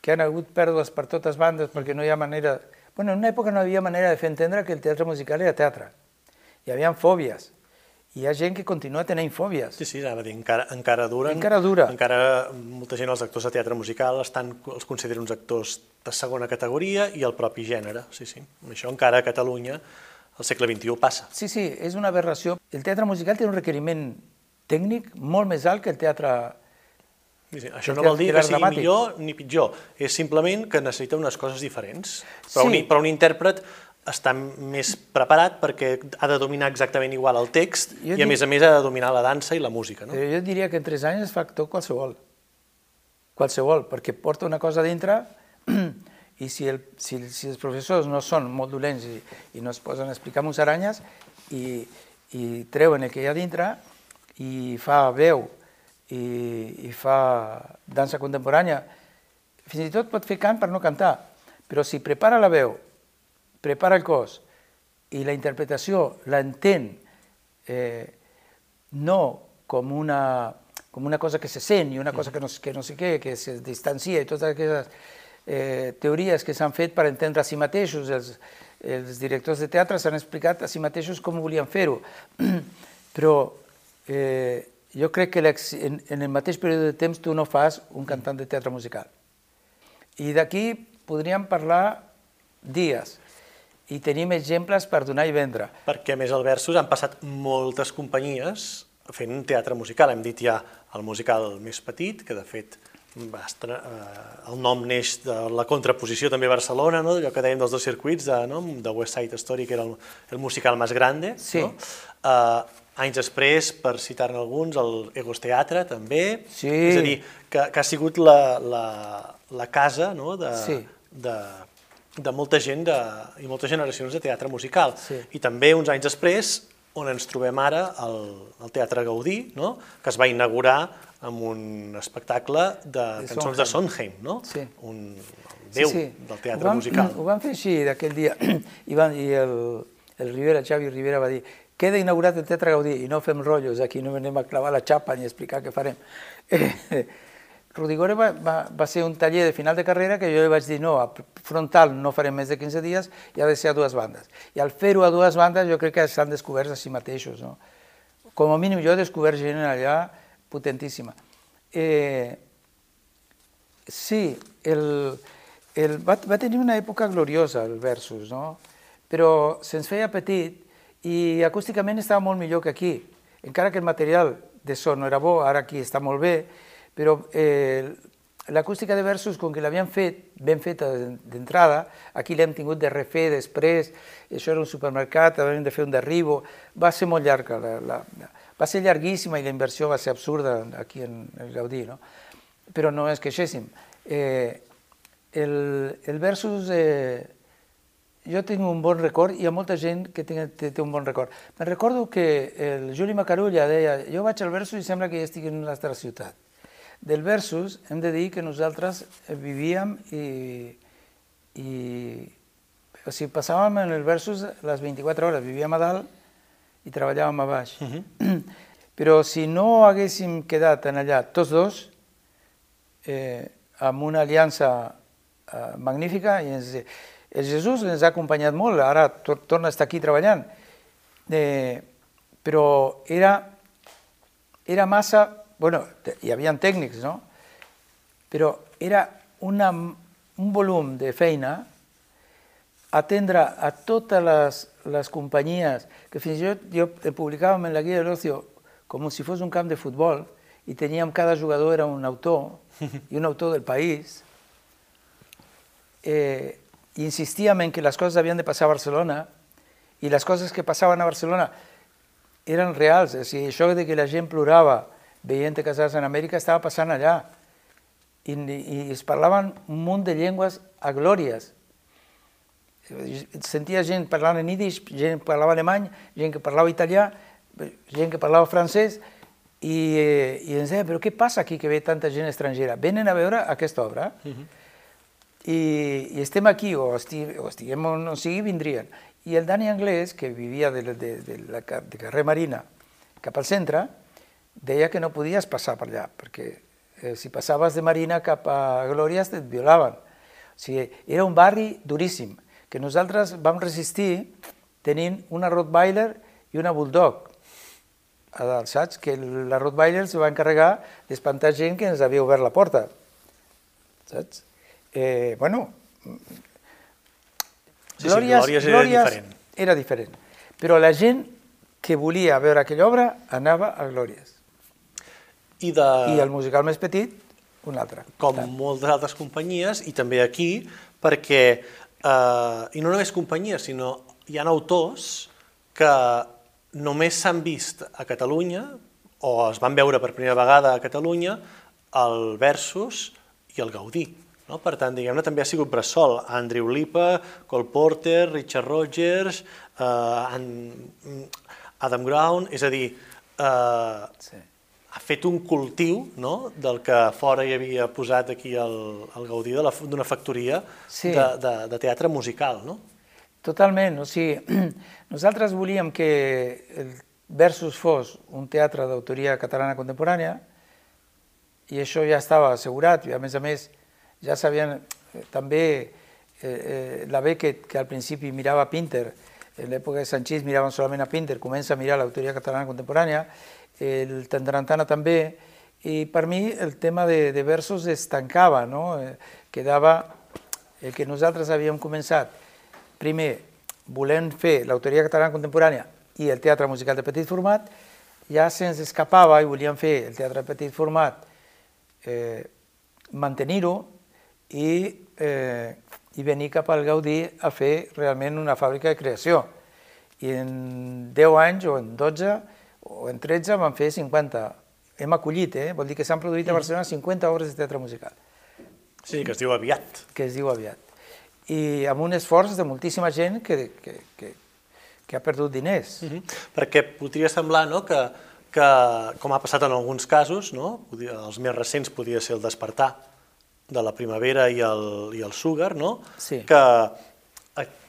que han hagut pèrdues per totes bandes perquè no hi ha manera... Bueno, en una època no hi havia manera de fer entendre que el teatre musical era teatre. Hi havia fòbies. Hi ha gent que continua tenint fòbies. Sí, sí, anava a dir, encara, encara duren. Encara dura. Encara molta gent, els actors de teatre musical, estan, els consideren uns actors de segona categoria i el propi gènere, sí, sí. Això encara a Catalunya, al segle XXI, passa. Sí, sí, és una aberració. El teatre musical té un requeriment tècnic molt més alt que el teatre... Sí, sí. Això El no vol dir que sigui dramàtic. millor ni pitjor, és simplement que necessita unes coses diferents. Però, Sí. un, però un intèrpret està més preparat perquè ha de dominar exactament igual el text Jo i a dic- més a més ha de dominar la dansa i la música. No? Però jo diria que en tres anys es fa actor qualsevol. Qualsevol, perquè porta una cosa dintre *clears throat* i si, el, si, si els professors no són molt dolents i, i no es posen a explicar musaranyes i, i treuen el que hi ha dintre i fa veu i, i fa dansa contemporània, fins i tot pot fer cant per no cantar, però si prepara la veu, prepara el cos i la interpretació l'entén eh, no com una, com una cosa que se sent i una cosa que no, que no sé què, que se distancia i totes aquestes eh, teories que s'han fet per entendre a si mateixos. Els, els directors de teatre s'han explicat a si mateixos com volien fer-ho. *clears throat* Però eh, jo crec que en, en el mateix període de temps tu no fas un cantant de teatre musical. I d'aquí podríem parlar dies i tenim exemples per donar i vendre. Perquè a més al Versus han passat moltes companyies fent teatre musical. Hem dit ja el musical més petit, que de fet estre... eh, el nom neix de la contraposició també a Barcelona, no? allò que dèiem dels dos circuits, de, no? de West Side Story, que era el, el musical més grande. Sí. No? Eh, anys després, per citar-ne alguns, el Egos Teatre també. Sí. És a dir, que, que ha sigut la, la, la casa no? de, Sí. de, de molta gent de, i moltes generacions de teatre musical. Sí. I també uns anys després, on ens trobem ara, el, el Teatre Gaudí, no? que es va inaugurar amb un espectacle de, De cançons de Sondheim, no? Sí. un déu del teatre ho vam, musical. *clears throat* Ho vam fer així d'aquell dia, *clears throat* i, van, i el, el Rivera, Xavi Rivera va dir queda inaugurat el Teatre Gaudí i no fem rotllos, aquí no anem a clavar la xapa ni a explicar què farem. *laughs* Eh, Rodigore va, va, va ser un taller de final de carrera que jo li vaig dir no, a frontal no farem més de 15 dies i ha de ser a dues bandes. I al fer-ho a dues bandes jo crec que s'han descobert a si mateixos. No? Com a mínim jo he descobert gent allà potentíssima. Eh, sí, el, el, va, va tenir una època gloriosa el Versus, no? però se'ns feia petit i acústicament estava molt millor que aquí. Encara que el material de so no era bo, ara aquí està molt bé, però eh, l'acústica de Versus, com que l'havien fet ben feta d'entrada, aquí l'hem tingut de refer després, això era un supermercat, havíem de fer un derribo, va ser molt llarga, la, la, va ser llarguíssima i la inversió va ser absurda aquí en el Gaudí, no? però no ens queixéssim. Eh, el, el Versus, eh, jo tinc un bon record i hi ha molta gent que té, té, un bon record. Me'n recordo que el Juli Macarulla deia jo vaig al Versus i sembla que ja estic en una altra ciutat. Del Versus hem de dir que nosaltres vivíem i, i o sigui, passàvem en el Versus les 24 hores, vivíem a dalt i treballàvem a baix. Uh -huh. *clears throat* Però si no haguéssim quedat en allà tots dos, eh, amb una aliança eh, magnífica, i ens, el Jesús ens ha acompanyat molt, ara tor torna a estar aquí treballant, eh, però era, era massa, bueno, hi havia tècnics, no? Però era una, un volum de feina atendre a totes les, les companyies, que fins i tot jo publicàvem en la guia de l'ocio com si fos un camp de futbol i teníem cada jugador era un autor i un autor del país. Eh, insistíem en que les coses havien de passar a Barcelona i les coses que passaven a Barcelona eren reals. O sigui, això de que la gent plorava veient casals en Amèrica estava passant allà i, i es parlaven un munt de llengües a glòries. Sentia gent parlant en ídix, gent que parlava alemany, gent que parlava italià, gent que parlava francès, i, i ens deia, però què passa aquí que ve tanta gent estrangera? Venen a veure aquesta obra uh -huh. i, i estem aquí, o, esti, o estiguem on sigui, vindrien. I el Dani Anglès, que vivia de, de, de la de carrer Marina cap al centre, deia que no podies passar per allà, perquè eh, si passaves de Marina cap a Glòries et violaven. O sigui, era un barri duríssim, que nosaltres vam resistir tenint una Rottweiler i una Bulldog saps? Que la Rottweiler se va encarregar d'espantar gent que ens havia obert la porta, saps? Eh, bueno, sí, Glòries, sí, Glòries era Glòries diferent. Era diferent. Però la gent que volia veure aquella obra anava a Glòries. I, de... I el musical més petit, un altre. Com tant. moltes altres companyies, i també aquí, perquè, eh, i no només companyies, sinó hi ha autors que només s'han vist a Catalunya, o es van veure per primera vegada a Catalunya, el Versus i el Gaudí. No? Per tant, diguem-ne, també ha sigut bressol. Andrew Lipa, Cole Porter, Richard Rogers, eh, Adam Brown, és a dir, eh, sí. Ha fet un cultiu no? del que fora hi havia posat aquí el, el Gaudí d'una factoria sí. de, de, de teatre musical. No? Totalment, o sigui, *clears throat* nosaltres volíem que el Versus fos un teatre d'autoria catalana contemporània i això ja estava assegurat i a més a més ja sabien eh, també eh, eh, la B que, que al principi mirava Pinter, en l'època de Sanchís miraven solament a Pinter, comença a mirar l'autoria catalana contemporània, el Tandarantana també, i per mi el tema de, de versos es tancava, no? Eh, quedava el que nosaltres havíem començat, primer, volent fer l'autoria catalana contemporània i el teatre musical de petit format, ja se'ns escapava i volíem fer el teatre de petit format, eh, mantenir-ho i, eh, i venir cap al Gaudí a fer realment una fàbrica de creació. I en 10 anys o en 12 o en 13 van fer 50. Hem acollit, eh? vol dir que s'han produït a Barcelona 50 obres de teatre musical. Sí, que es diu aviat. Que es diu aviat i amb un esforç de moltíssima gent que, que, que, que ha perdut diners. Mm -hmm. Perquè podria semblar no, que, que, com ha passat en alguns casos, no, els més recents podia ser el despertar de la primavera i el, i el sugar, no? sí. que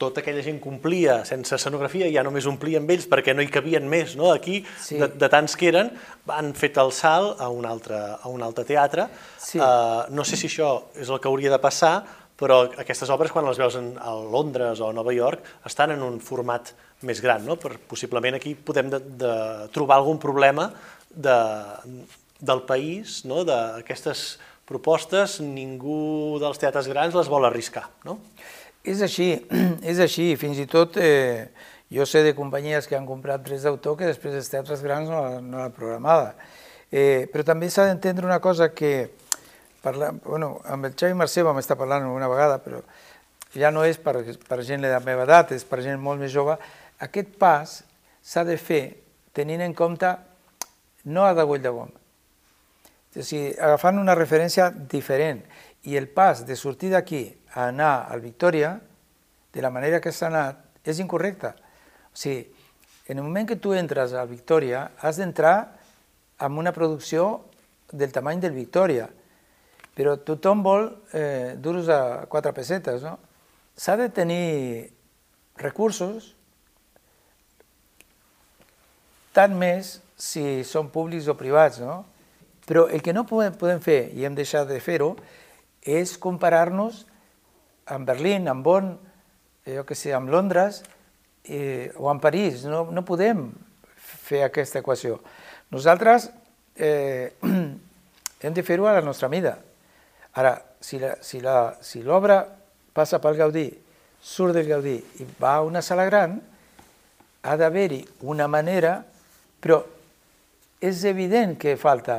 tota aquella gent complia sense escenografia ja només omplien ells perquè no hi cabien més, no? Aquí, sí. de, de tants que eren, han fet el salt a un altre, a un altre teatre. Sí. Uh, no sé si això és el que hauria de passar, però aquestes obres, quan les veus en, a Londres o a Nova York, estan en un format més gran, no? Per, possiblement aquí podem de, de trobar algun problema de, del país, no? d'aquestes propostes, ningú dels teatres grans les vol arriscar. No? És així, *clears throat* és així, fins i tot eh, jo sé de companyies que han comprat drets d'autor que després els teatres grans no, no l'han programada. Eh, però també s'ha d'entendre una cosa que parlar, bueno, amb el Xavi Mercè vam estar parlant una vegada, però ja no és per, per gent de la meva edat, és per gent molt més jove, aquest pas s'ha de fer tenint en compte no a de Gom, o sigui, agafant una referència diferent, i el pas de sortir d'aquí a anar al Victòria, de la manera que s'ha anat, és incorrecte. O sigui, en el moment que tu entres al Victòria, has d'entrar amb una producció del tamany del Victòria, però tothom vol eh, duros a quatre pessetes, no? S'ha de tenir recursos, tant més si són públics o privats, no? Però el que no podem, podem fer, i hem deixat de fer-ho, és comparar-nos amb Berlín, amb Bonn, jo que sé, amb Londres eh, o amb París. No, no podem fer aquesta equació. Nosaltres eh, *clears throat* hem de fer-ho a la nostra mida. Ara, si l'obra si la, si passa pel Gaudí, surt del Gaudí i va a una sala gran, ha d'haver-hi una manera, però és evident que falta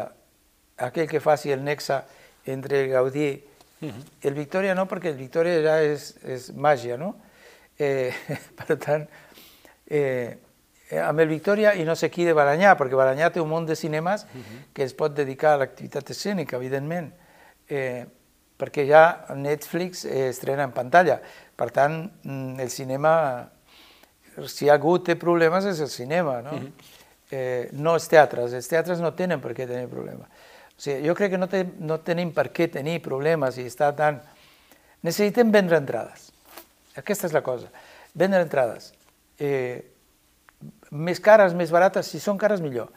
aquell que faci el nexe entre el Gaudí uh -huh. el Victòria no, perquè el Victòria ja és, és màgia, no? Eh, *laughs* per tant, eh, eh, amb el Victòria i no sé qui de Balanyà, perquè Balanyà té un munt de cinemes uh -huh. que es pot dedicar a l'activitat escènica, evidentment, eh, perquè ja Netflix eh, estrena en pantalla. Per tant, mm, el cinema, si algú té problemes és el cinema, no? Uh -huh. eh, no els teatres, els teatres no tenen per què tenir problemes. O sigui, jo crec que no, te, no tenim per què tenir problemes i està tan... Necessitem vendre entrades. Aquesta és la cosa. Vendre entrades. Eh, més cares, més barates, si són cares millor.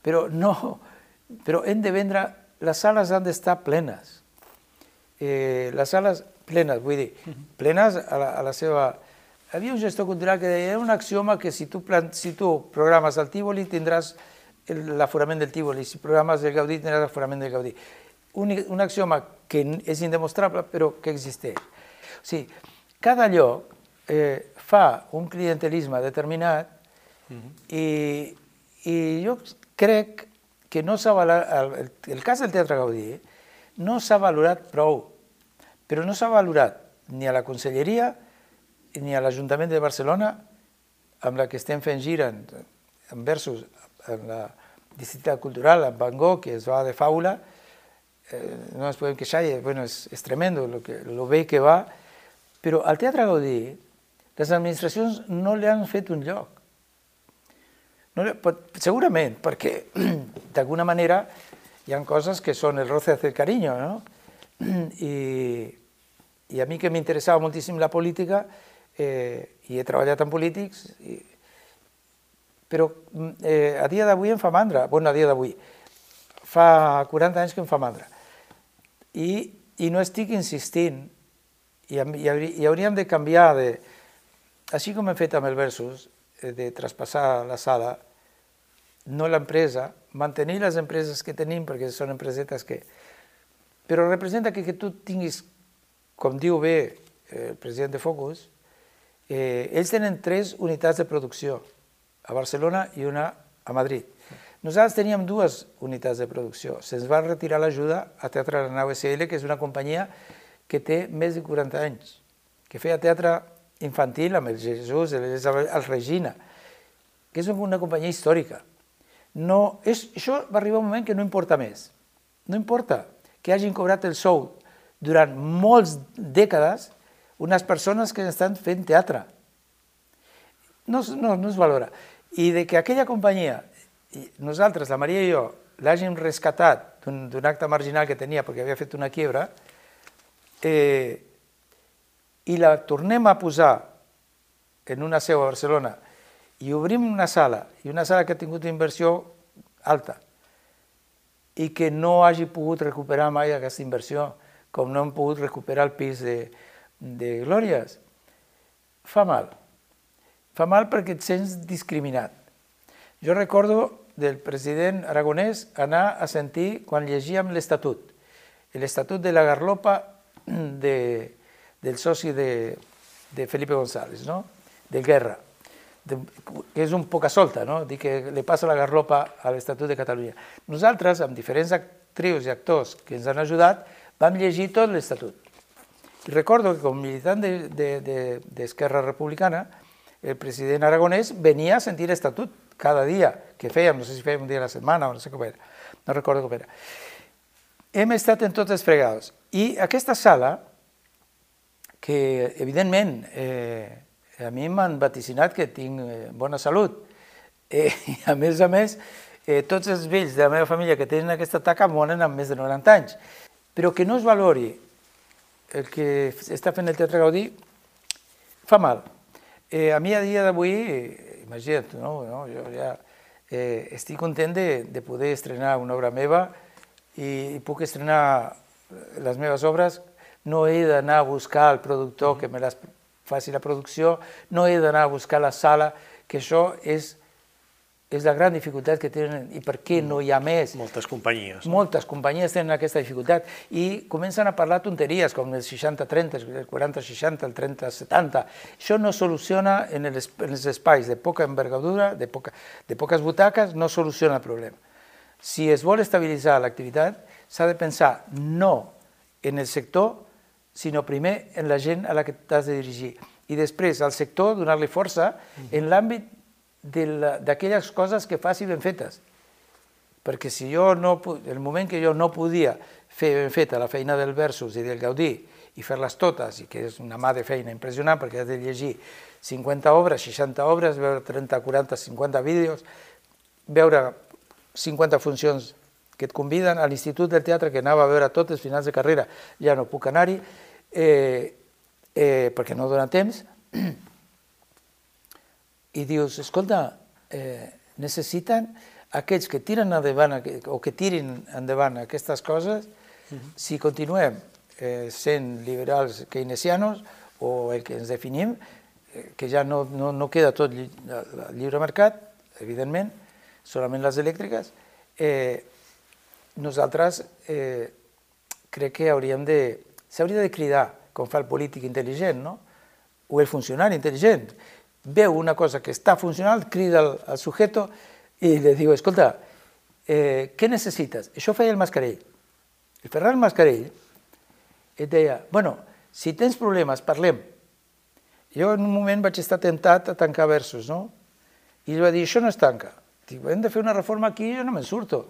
Però no, però hem de vendre, les sales han d'estar plenes. Eh, les sales plenes, vull dir, plenes a la, a la seva... Havia un gestor cultural que deia, un axioma que si tu, plan, si tu programes el Tívoli tindràs l'aforament del Tívoli, si programes el Gaudí tindràs l'aforament del Gaudí. Un, un axioma que és indemostrable però que existeix. O sigui, cada lloc eh, fa un clientelisme determinat i, I jo crec que no s'ha valorat, el, el cas del Teatre Gaudí no s'ha valorat prou, però no s'ha valorat ni a la Conselleria ni a l'Ajuntament de Barcelona, amb la que estem fent gira en, en versos en la disciplina cultural, en Van Gogh, que es va de faula, eh, no ens podem queixar, i, bueno, és, és tremendo lo, que, lo bé que va, però al Teatre Gaudí les administracions no li han fet un lloc. No, segurament, perquè *clears throat* d'alguna manera hi ha coses que són el roce del carinyo, no? *clears throat* I, i a mi que m'interessava moltíssim la política, eh, i he treballat en polítics, i, però eh, a dia d'avui em fa mandra, bueno, a dia d'avui, fa 40 anys que em fa mandra, i, i no estic insistint, i, i, i hauríem de canviar de, així com hem fet amb el versus, eh, de traspassar la sala, no l'empresa, mantenir les empreses que tenim, perquè són empresetes que... Però representa que, que tu tinguis, com diu bé eh, el president de Focus, eh, ells tenen tres unitats de producció, a Barcelona i una a Madrid. Nosaltres teníem dues unitats de producció. Se'ns va retirar l'ajuda a Teatre Nau SL, que és una companyia que té més de 40 anys, que feia teatre infantil amb el Jesús, el, el Regina, que és una companyia històrica no, és, això va arribar un moment que no importa més. No importa que hagin cobrat el sou durant molts dècades unes persones que estan fent teatre. No, no, no es valora. I de que aquella companyia, nosaltres, la Maria i jo, l'hàgim rescatat d'un acte marginal que tenia perquè havia fet una quiebra, eh, i la tornem a posar en una seu a Barcelona i obrim una sala, i una sala que ha tingut inversió alta, i que no hagi pogut recuperar mai aquesta inversió, com no hem pogut recuperar el pis de, de Glòries, fa mal. Fa mal perquè et sents discriminat. Jo recordo del president aragonès anar a sentir quan llegíem l'Estatut, l'Estatut de la Garlopa *clears throat* de, del soci de, de Felipe González, no? del Guerra de, que és un poca solta, no? dir que li passa la garlopa a l'Estatut de Catalunya. Nosaltres, amb diferents actrius i actors que ens han ajudat, vam llegir tot l'Estatut. I recordo que com militant d'Esquerra de, de, de Republicana, el president aragonès venia a sentir l'Estatut cada dia que fèiem, no sé si fèiem un dia a la setmana o no sé com era, no recordo com era. Hem estat en tots els fregades. I aquesta sala, que evidentment eh, a mi m'han vaticinat que tinc eh, bona salut. Eh, I a més a més, eh, tots els vells de la meva família que tenen aquesta taca moren amb més de 90 anys. Però que no es valori el que està fent el Teatre Gaudí fa mal. Eh, a mi a dia d'avui, eh, imagina't, no? no? jo ja eh, estic content de, de poder estrenar una obra meva i, i puc estrenar les meves obres, no he d'anar a buscar el productor que me les faci la producció, no he d'anar a buscar la sala, que això és, és la gran dificultat que tenen i per què no hi ha més. Moltes companyies. Moltes companyies tenen aquesta dificultat i comencen a parlar tonteries com el 60-30, el 40-60, el 30-70. Això no soluciona en els, en els espais de poca envergadura, de, poca, de poques butaques, no soluciona el problema. Si es vol estabilitzar l'activitat, s'ha de pensar no en el sector, sinó primer en la gent a la que t'has de dirigir i després al sector donar-li força en l'àmbit d'aquelles coses que faci ben fetes. Perquè si jo no, el moment que jo no podia fer ben feta la feina del versus i del Gaudí i fer-les totes, i que és una mà de feina impressionant perquè has de llegir 50 obres, 60 obres, veure 30, 40, 50 vídeos, veure 50 funcions que et conviden a l'Institut del Teatre, que anava a veure totes finals de carrera, ja no puc anar-hi, eh, eh, perquè no dona temps, i dius, escolta, eh, necessiten aquests que tiren endavant o que tirin endavant aquestes coses, uh -huh. si continuem eh, sent liberals keynesianos o el que ens definim, eh, que ja no, no, no queda tot lli el lliure mercat, evidentment, solament les elèctriques, eh, nosaltres eh, crec que hauríem de... S'hauria de cridar, com fa el polític intel·ligent, no? o el funcionari intel·ligent, veu una cosa que està funcionant, crida al, al sujeto i li diu, escolta, eh, què necessites? Això feia el Mascarell. El Ferran Mascarell et deia, bueno, si tens problemes, parlem. Jo en un moment vaig estar tentat a tancar versos, no? I ell va dir, això no es tanca. Dic, hem de fer una reforma aquí i jo no me'n surto.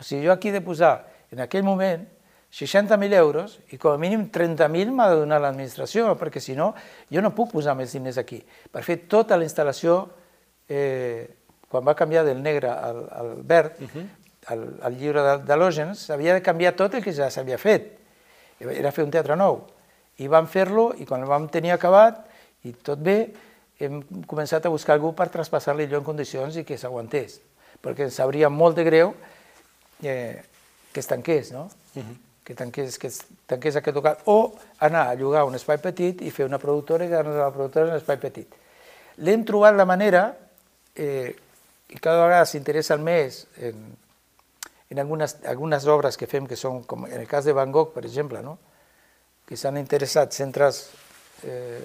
O sigui, jo aquí de posar, en aquell moment, 60.000 euros i com a mínim 30.000 m'ha de donar l'administració, perquè si no, jo no puc posar més diners aquí. Per fer tota la instal·lació, eh, quan va canviar del negre al, al verd, uh -huh. al, al llibre d'halògens, havia de canviar tot el que ja s'havia fet. Era fer un teatre nou. I vam fer-lo, i quan el vam tenir acabat, i tot bé, hem començat a buscar algú per traspassar-li allò en condicions i que s'aguantés, perquè ens sabria molt de greu eh, que es tanqués, no? Uh -huh que tanqués, que tanqués aquest local, o anar a llogar un espai petit i fer una productora i quedar-nos a la productora en un espai petit. L'hem trobat la manera, eh, i cada vegada s'interessa més en, en algunes, algunes obres que fem, que són, com en el cas de Van Gogh, per exemple, no? que s'han interessat centres eh,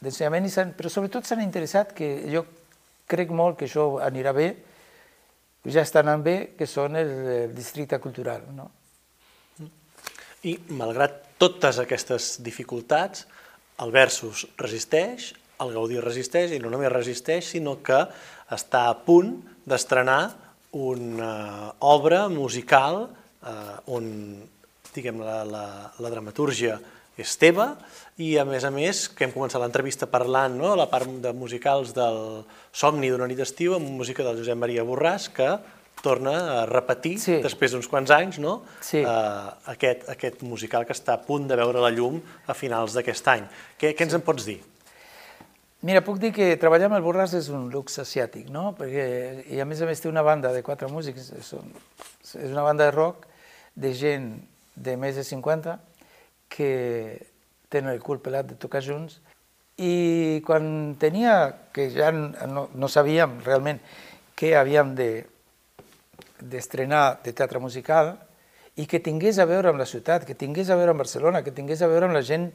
d'ensenyament, però sobretot s'han interessat, que jo crec molt que això anirà bé, ja està anant bé, que són el, el districte cultural. No? I, malgrat totes aquestes dificultats, el Versus resisteix, el Gaudí resisteix, i no només resisteix, sinó que està a punt d'estrenar una obra musical eh, on diguem, la, la, la dramatúrgia és teva. I a més a més que hem començat l'entrevista parlant no, la part de musicals del Somni d'una nit d'estiu amb música del Josep Maria Borràs que torna a repetir, sí. després d'uns quants anys, no? sí. uh, aquest, aquest musical que està a punt de veure la llum a finals d'aquest any. Què, què ens sí. en pots dir? Mira, puc dir que treballar amb el Borràs és un luxe asiàtic, no? Perquè, i a més a més té una banda de quatre músics, és, un, és una banda de rock de gent de més de 50 que tenen el cul pelat de tocar junts i quan tenia, que ja no, no sabíem realment què havíem de, d'estrenar de teatre musical i que tingués a veure amb la ciutat, que tingués a veure amb Barcelona, que tingués a veure amb la gent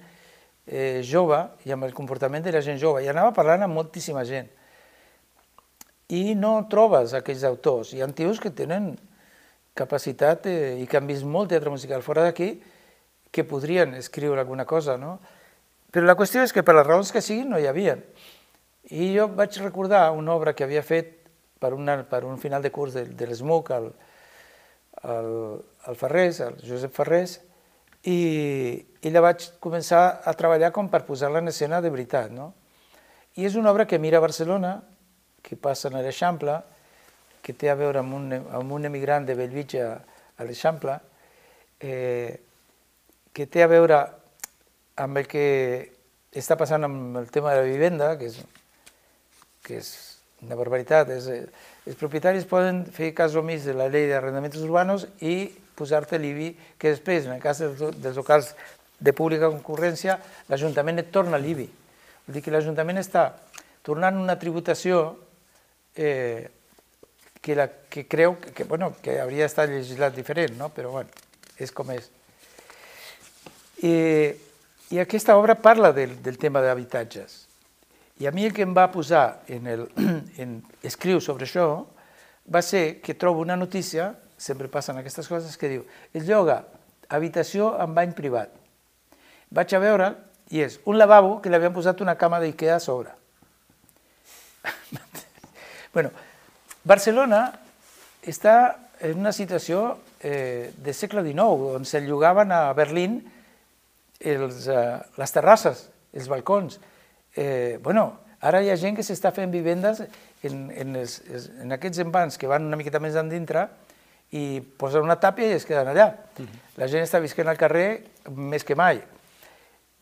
eh, jove i amb el comportament de la gent jove. I anava parlant amb moltíssima gent. I no trobes aquells autors. Hi ha tios que tenen capacitat eh, i que han vist molt teatre musical fora d'aquí que podrien escriure alguna cosa, no? Però la qüestió és que per les raons que siguin no hi havia. I jo vaig recordar una obra que havia fet per, una, per un final de curs de, de l'SMUC al, al, al Ferrés, al Josep Ferrés, i, i la vaig començar a treballar com per posar-la en escena de veritat. No? I és una obra que mira Barcelona, que passa a l'Eixample, que té a veure amb un, amb un emigrant de Bellvitge a l'Eixample, eh, que té a veure amb el que està passant amb el tema de la vivenda, que és, que és una barbaritat. És, eh, els propietaris poden fer cas omís de la llei d'arrendaments urbanos i posar-te l'IBI, que després, en el cas dels, locals de pública concurrència, l'Ajuntament et torna l'IBI. Vol dir que l'Ajuntament està tornant una tributació eh, que, la, que creu que, que, bueno, que hauria d'estar legislat diferent, no? però bueno, és com és. I, i aquesta obra parla del, del tema d'habitatges. I a mi el que em va posar en, el, *clears throat* en escriu sobre això va ser que trobo una notícia, sempre passen aquestes coses, que diu es lloga habitació amb bany privat. Vaig a veure i és un lavabo que li havien posat una cama d'Ikea a sobre. *laughs* bueno, Barcelona està en una situació eh, de segle XIX, on se llogaven a Berlín els, eh, les terrasses, els balcons. Eh, bueno, ara hi ha gent que s'està fent vivendes en, en, els, en aquests envans que van una miqueta més endintre i posen una tàpia i es queden allà. Uh -huh. La gent està visquent al carrer més que mai.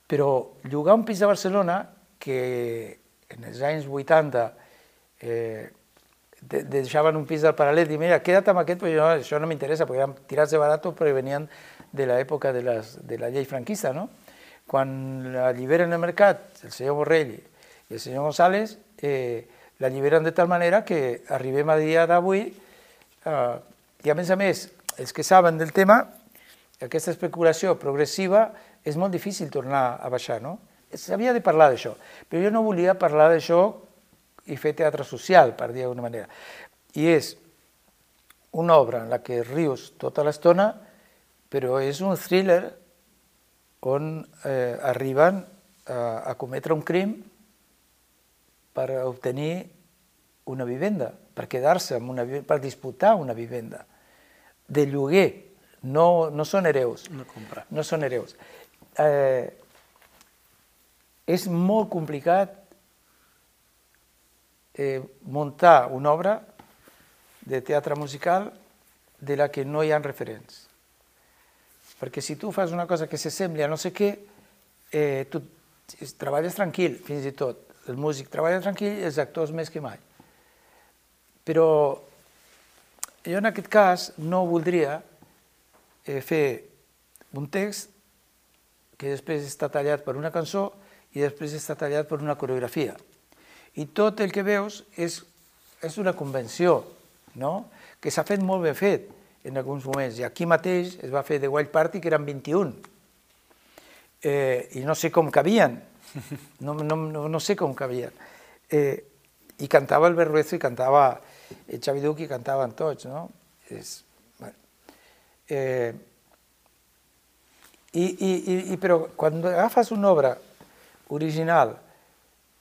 Però llogar un pis de Barcelona, que en els anys 80 eh, de, deixaven un pis del paral·lel i mira, queda't amb aquest, però jo, això no m'interessa, perquè eren tirats de barato, però venien de l'època de, les, de la llei franquista, no? Quan alliberen el mercat el senyor Borrell i el senyor González, eh, l'alliberen de tal manera que arribem a dia d'avui eh, i a més a més, els que saben del tema, aquesta especulació progressiva és molt difícil tornar a baixar, no? S'havia de parlar d'això, però jo no volia parlar d'això i fer teatre social, per dir d'alguna manera. I és una obra en la que rius tota l'estona, però és un thriller on eh, arriben a, a cometre un crim per obtenir una vivenda, per quedar-se amb una per disputar una vivenda de lloguer, no, no són hereus. No compra. No són hereus. Eh, és molt complicat eh, muntar una obra de teatre musical de la que no hi ha referents. Perquè si tu fas una cosa que s'assembli a no sé què, eh, tu treballes tranquil, fins i tot. El músic treballa tranquil els actors més que mai. Però jo en aquest cas no voldria eh, fer un text que després està tallat per una cançó i després està tallat per una coreografia. I tot el que veus és, és una convenció, no? que s'ha fet molt ben fet en alguns moments. I aquí mateix es va fer The Wild Party, que eren 21. Eh, I no sé com cabien, *laughs* no, no, no, no sé com cabien. Eh, I cantava el Berruezo i cantava el Xavi Duc i cantaven tots, no? És, bueno. eh, i, i, i, però quan agafes una obra original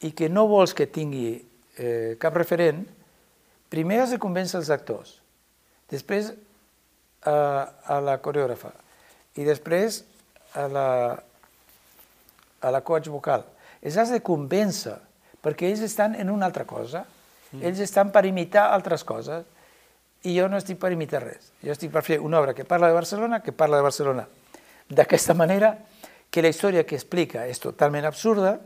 i que no vols que tingui eh, cap referent, primer has de convèncer els actors, després a, a la coreògrafa i després a la, a la coach vocal. Els has de convèncer, perquè ells estan en una altra cosa, Mm. Ells estan per imitar altres coses i jo no estic per imitar res. Jo estic per fer una obra que parla de Barcelona, que parla de Barcelona d'aquesta manera, que la història que explica és totalment absurda,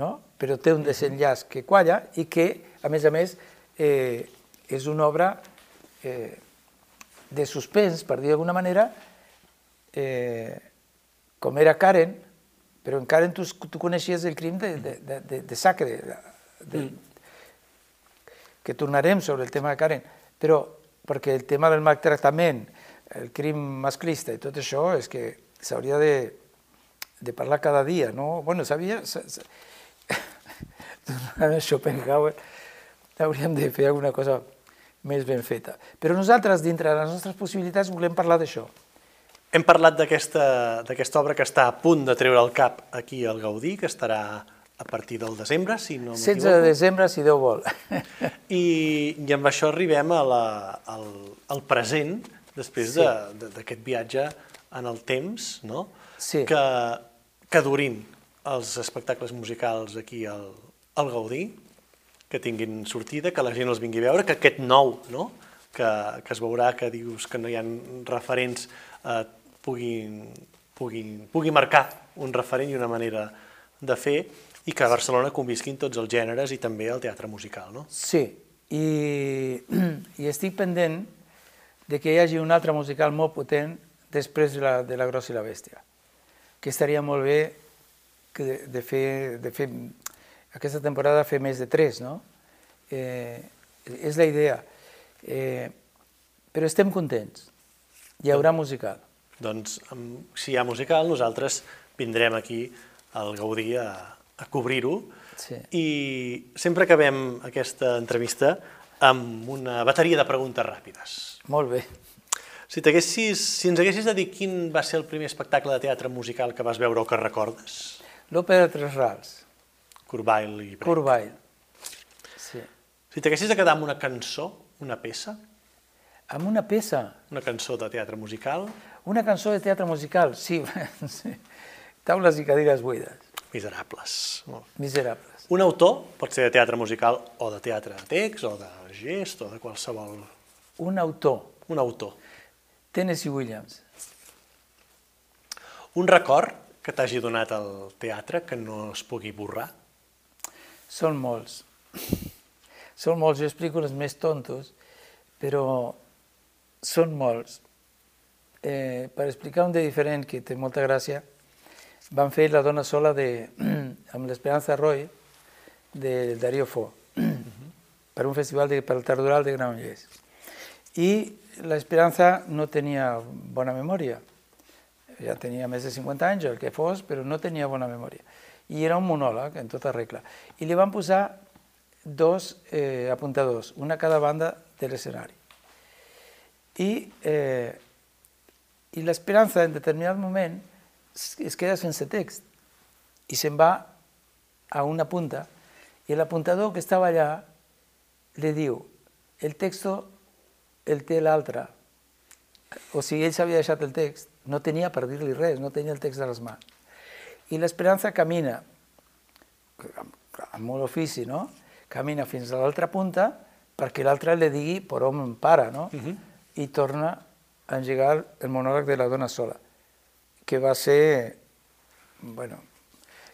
no? però té un mm-hmm. desenllaç que qualla i que, a més a més, eh, és una obra eh, de suspens, per dir d'alguna manera, eh, com era Karen, però en Karen tu, tu coneixies el crim de, de, de, de Sacre, de, de, que tornarem sobre el tema de Karen, però perquè el tema del maltractament, el crim masclista i tot això és que s'hauria de, de parlar cada dia, no? Bueno. *laughs* Tornant a Schopenhauer, hauríem de fer alguna cosa més ben feta. Però nosaltres, dintre de les nostres possibilitats, volem parlar d'això. Hem parlat d'aquesta obra que està a punt de treure el cap aquí al Gaudí, que estarà a partir del desembre, si no m'equivoco. 16 de desembre, si Déu vol. I, i amb això arribem a la, al, al present, després sí. d'aquest de, viatge en el temps, no? sí. que, que durin els espectacles musicals aquí al, al Gaudí, que tinguin sortida, que la gent els vingui a veure, que aquest nou, no? que, que es veurà que dius que no hi ha referents, eh, puguin, puguin, pugui marcar un referent i una manera de fer, i que a Barcelona convisquin tots els gèneres i també el teatre musical, no? Sí, i, *clears throat* i estic pendent de que hi hagi un altre musical molt potent després de la, de la Grossa i la Bèstia, que estaria molt bé que de, de, fer, de fer aquesta temporada fer més de tres, no? Eh, és la idea. Eh, però estem contents. Hi haurà musical. Doncs, si hi ha musical, nosaltres vindrem aquí al Gaudí a, a cobrir-ho sí. i sempre acabem aquesta entrevista amb una bateria de preguntes ràpides. Molt bé. Si, si ens haguessis de dir quin va ser el primer espectacle de teatre musical que vas veure o que recordes? L'Òpera de Tres Rals. Curvail i Brecht. Curvail. Si t'haguessis de quedar amb una cançó, una peça, Amb una peça, una cançó de teatre musical, una cançó de teatre musical, sí, *laughs* sí. taules i cadires buides, Miserables. Miserables. Un autor pot ser de teatre musical o de teatre de text o de gest o de qualsevol... Un autor, Un autor. Tennessee Williams. Un record que t'hagi donat el teatre que no es pugui borrar. Són molts. *clears throat* Són molts, jo explico els més tontos, però són molts. Eh, per explicar un de diferent que té molta gràcia, van fer La dona sola de, *clears throat* amb l'Esperanza Roy de Darío Fo *clears throat* per un festival de, per el Tardoral de Granollers. I l'Esperanza no tenia bona memòria. Ja tenia més de 50 anys, el que fos, però no tenia bona memòria. I era un monòleg, en tota regla. I li van posar dos eh, apuntadors, una a cada banda de l'escenari. I, eh, i l'esperança, en determinat moment, es, queda sense text i se'n va a una punta i l'apuntador que estava allà li diu el texto el té l'altre. O sigui, ell s'havia deixat el text, no tenia per dir-li res, no tenia el text a les mans. I l'esperança camina, amb, molt ofici, no? Camina fins a l'altra punta perquè l'altre li digui per on para, no? Uh -huh. I torna a engegar el monòleg de la dona sola, que va ser, bueno,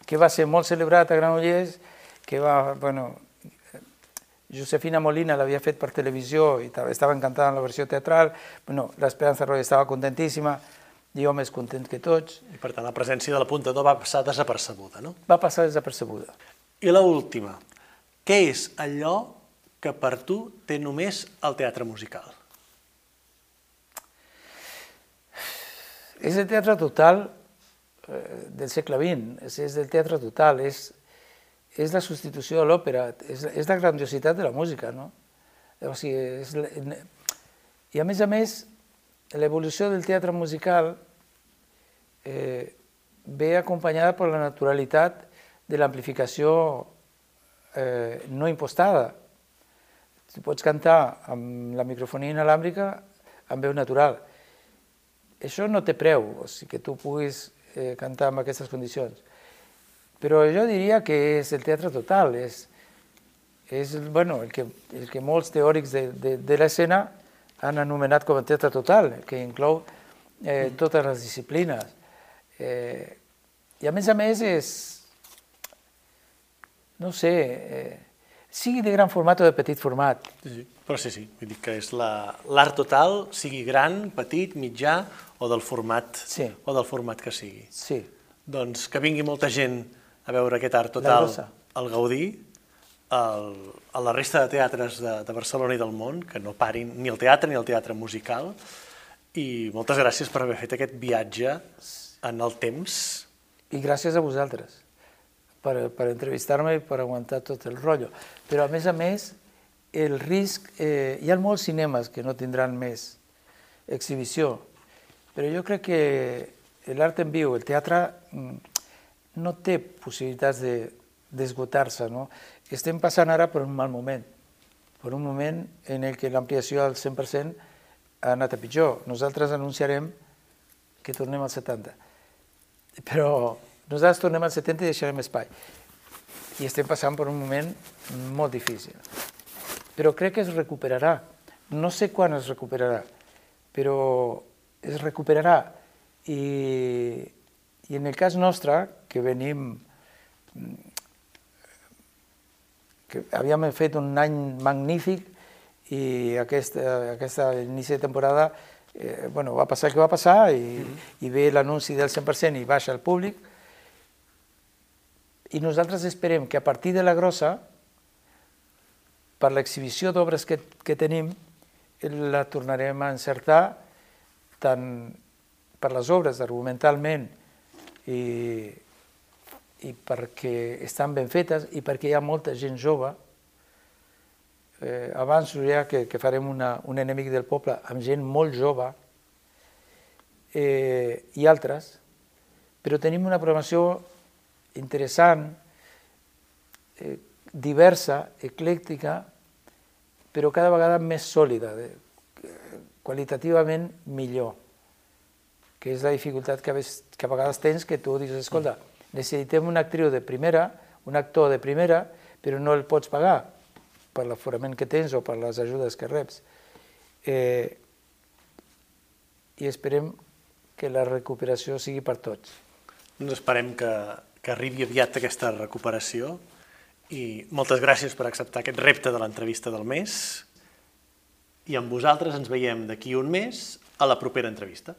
que va ser molt celebrat a Granollers, que va, bueno, Josefina Molina l'havia fet per televisió i estava encantada en la versió teatral, bueno, l'Esperanza Roy estava contentíssima, jo més content que tots. I per tant, la presència de l'apuntador va passar desapercebuda, no? Va passar desapercebuda. I la última. Què és allò que per tu té només el teatre musical? És el teatre total eh, del segle XX, és, és del teatre total, és, és la substitució de l'òpera, és, és la grandiositat de la música, no? O sigui, és, I a més a més, l'evolució del teatre musical eh, ve acompanyada per la naturalitat de l'amplificació eh, no impostada. Tu pots cantar amb la microfonia inalàmbrica amb veu natural. Això no té preu, o sigui que tu puguis eh, cantar en aquestes condicions. Però jo diria que és el teatre total, és, és bueno, el, que, el que molts teòrics de, de, de l'escena han anomenat com a teatre total, que inclou eh, totes les disciplines. Eh, I a més a més és, no sé, eh, sigui de gran format o de petit format. Sí, sí. Però sí, sí, vull dir que és l'art la, total, sigui gran, petit, mitjà o del format, Sí. o del format que sigui. Sí, Doncs que vingui molta gent a veure aquest art total al Gaudí, al, a la resta de teatres de, de Barcelona i del món, que no parin ni el teatre ni el teatre musical. I moltes gràcies per haver fet aquest viatge en el temps. i gràcies a vosaltres per, per entrevistar-me i per aguantar tot el rotllo. Però a més a més, el risc... Eh, hi ha molts cinemes que no tindran més exhibició, però jo crec que l'art en viu, el teatre, mm, no té possibilitats de- d'esgotar-se. no? Estem passant ara per un mal moment, per un moment en el que l'ampliació al 100% ha anat a pitjor. Nosaltres anunciarem que tornem al 70. Però nosaltres tornem al 70 i deixarem espai. I estem passant per un moment molt difícil. Però crec que es recuperarà. No sé quan es recuperarà, però es recuperarà. I, i en el cas nostre, que venim que havíem fet un any magnífic i aquest, eh, aquesta inici de temporada eh, bueno, va passar el que va passar i, mm -hmm. i ve l'anunci del 100% i baixa el públic i nosaltres esperem que a partir de la grossa per l'exhibició d'obres que, que tenim la tornarem a encertar tant per les obres argumentalment i, i perquè estan ben fetes i perquè hi ha molta gent jove. Eh, abans ja que, que farem una, un enemic del poble amb gent molt jove eh, i altres, però tenim una programació interessant, eh, diversa, eclèctica però cada vegada més sòlida, de, qualitativament millor, que és la dificultat que a, vegades, tens que tu dius, escolta, necessitem una actriu de primera, un actor de primera, però no el pots pagar per l'aforament que tens o per les ajudes que reps. Eh, I esperem que la recuperació sigui per tots. Doncs esperem que, que arribi aviat aquesta recuperació i moltes gràcies per acceptar aquest repte de l'entrevista del mes i amb vosaltres ens veiem d'aquí un mes a la propera entrevista.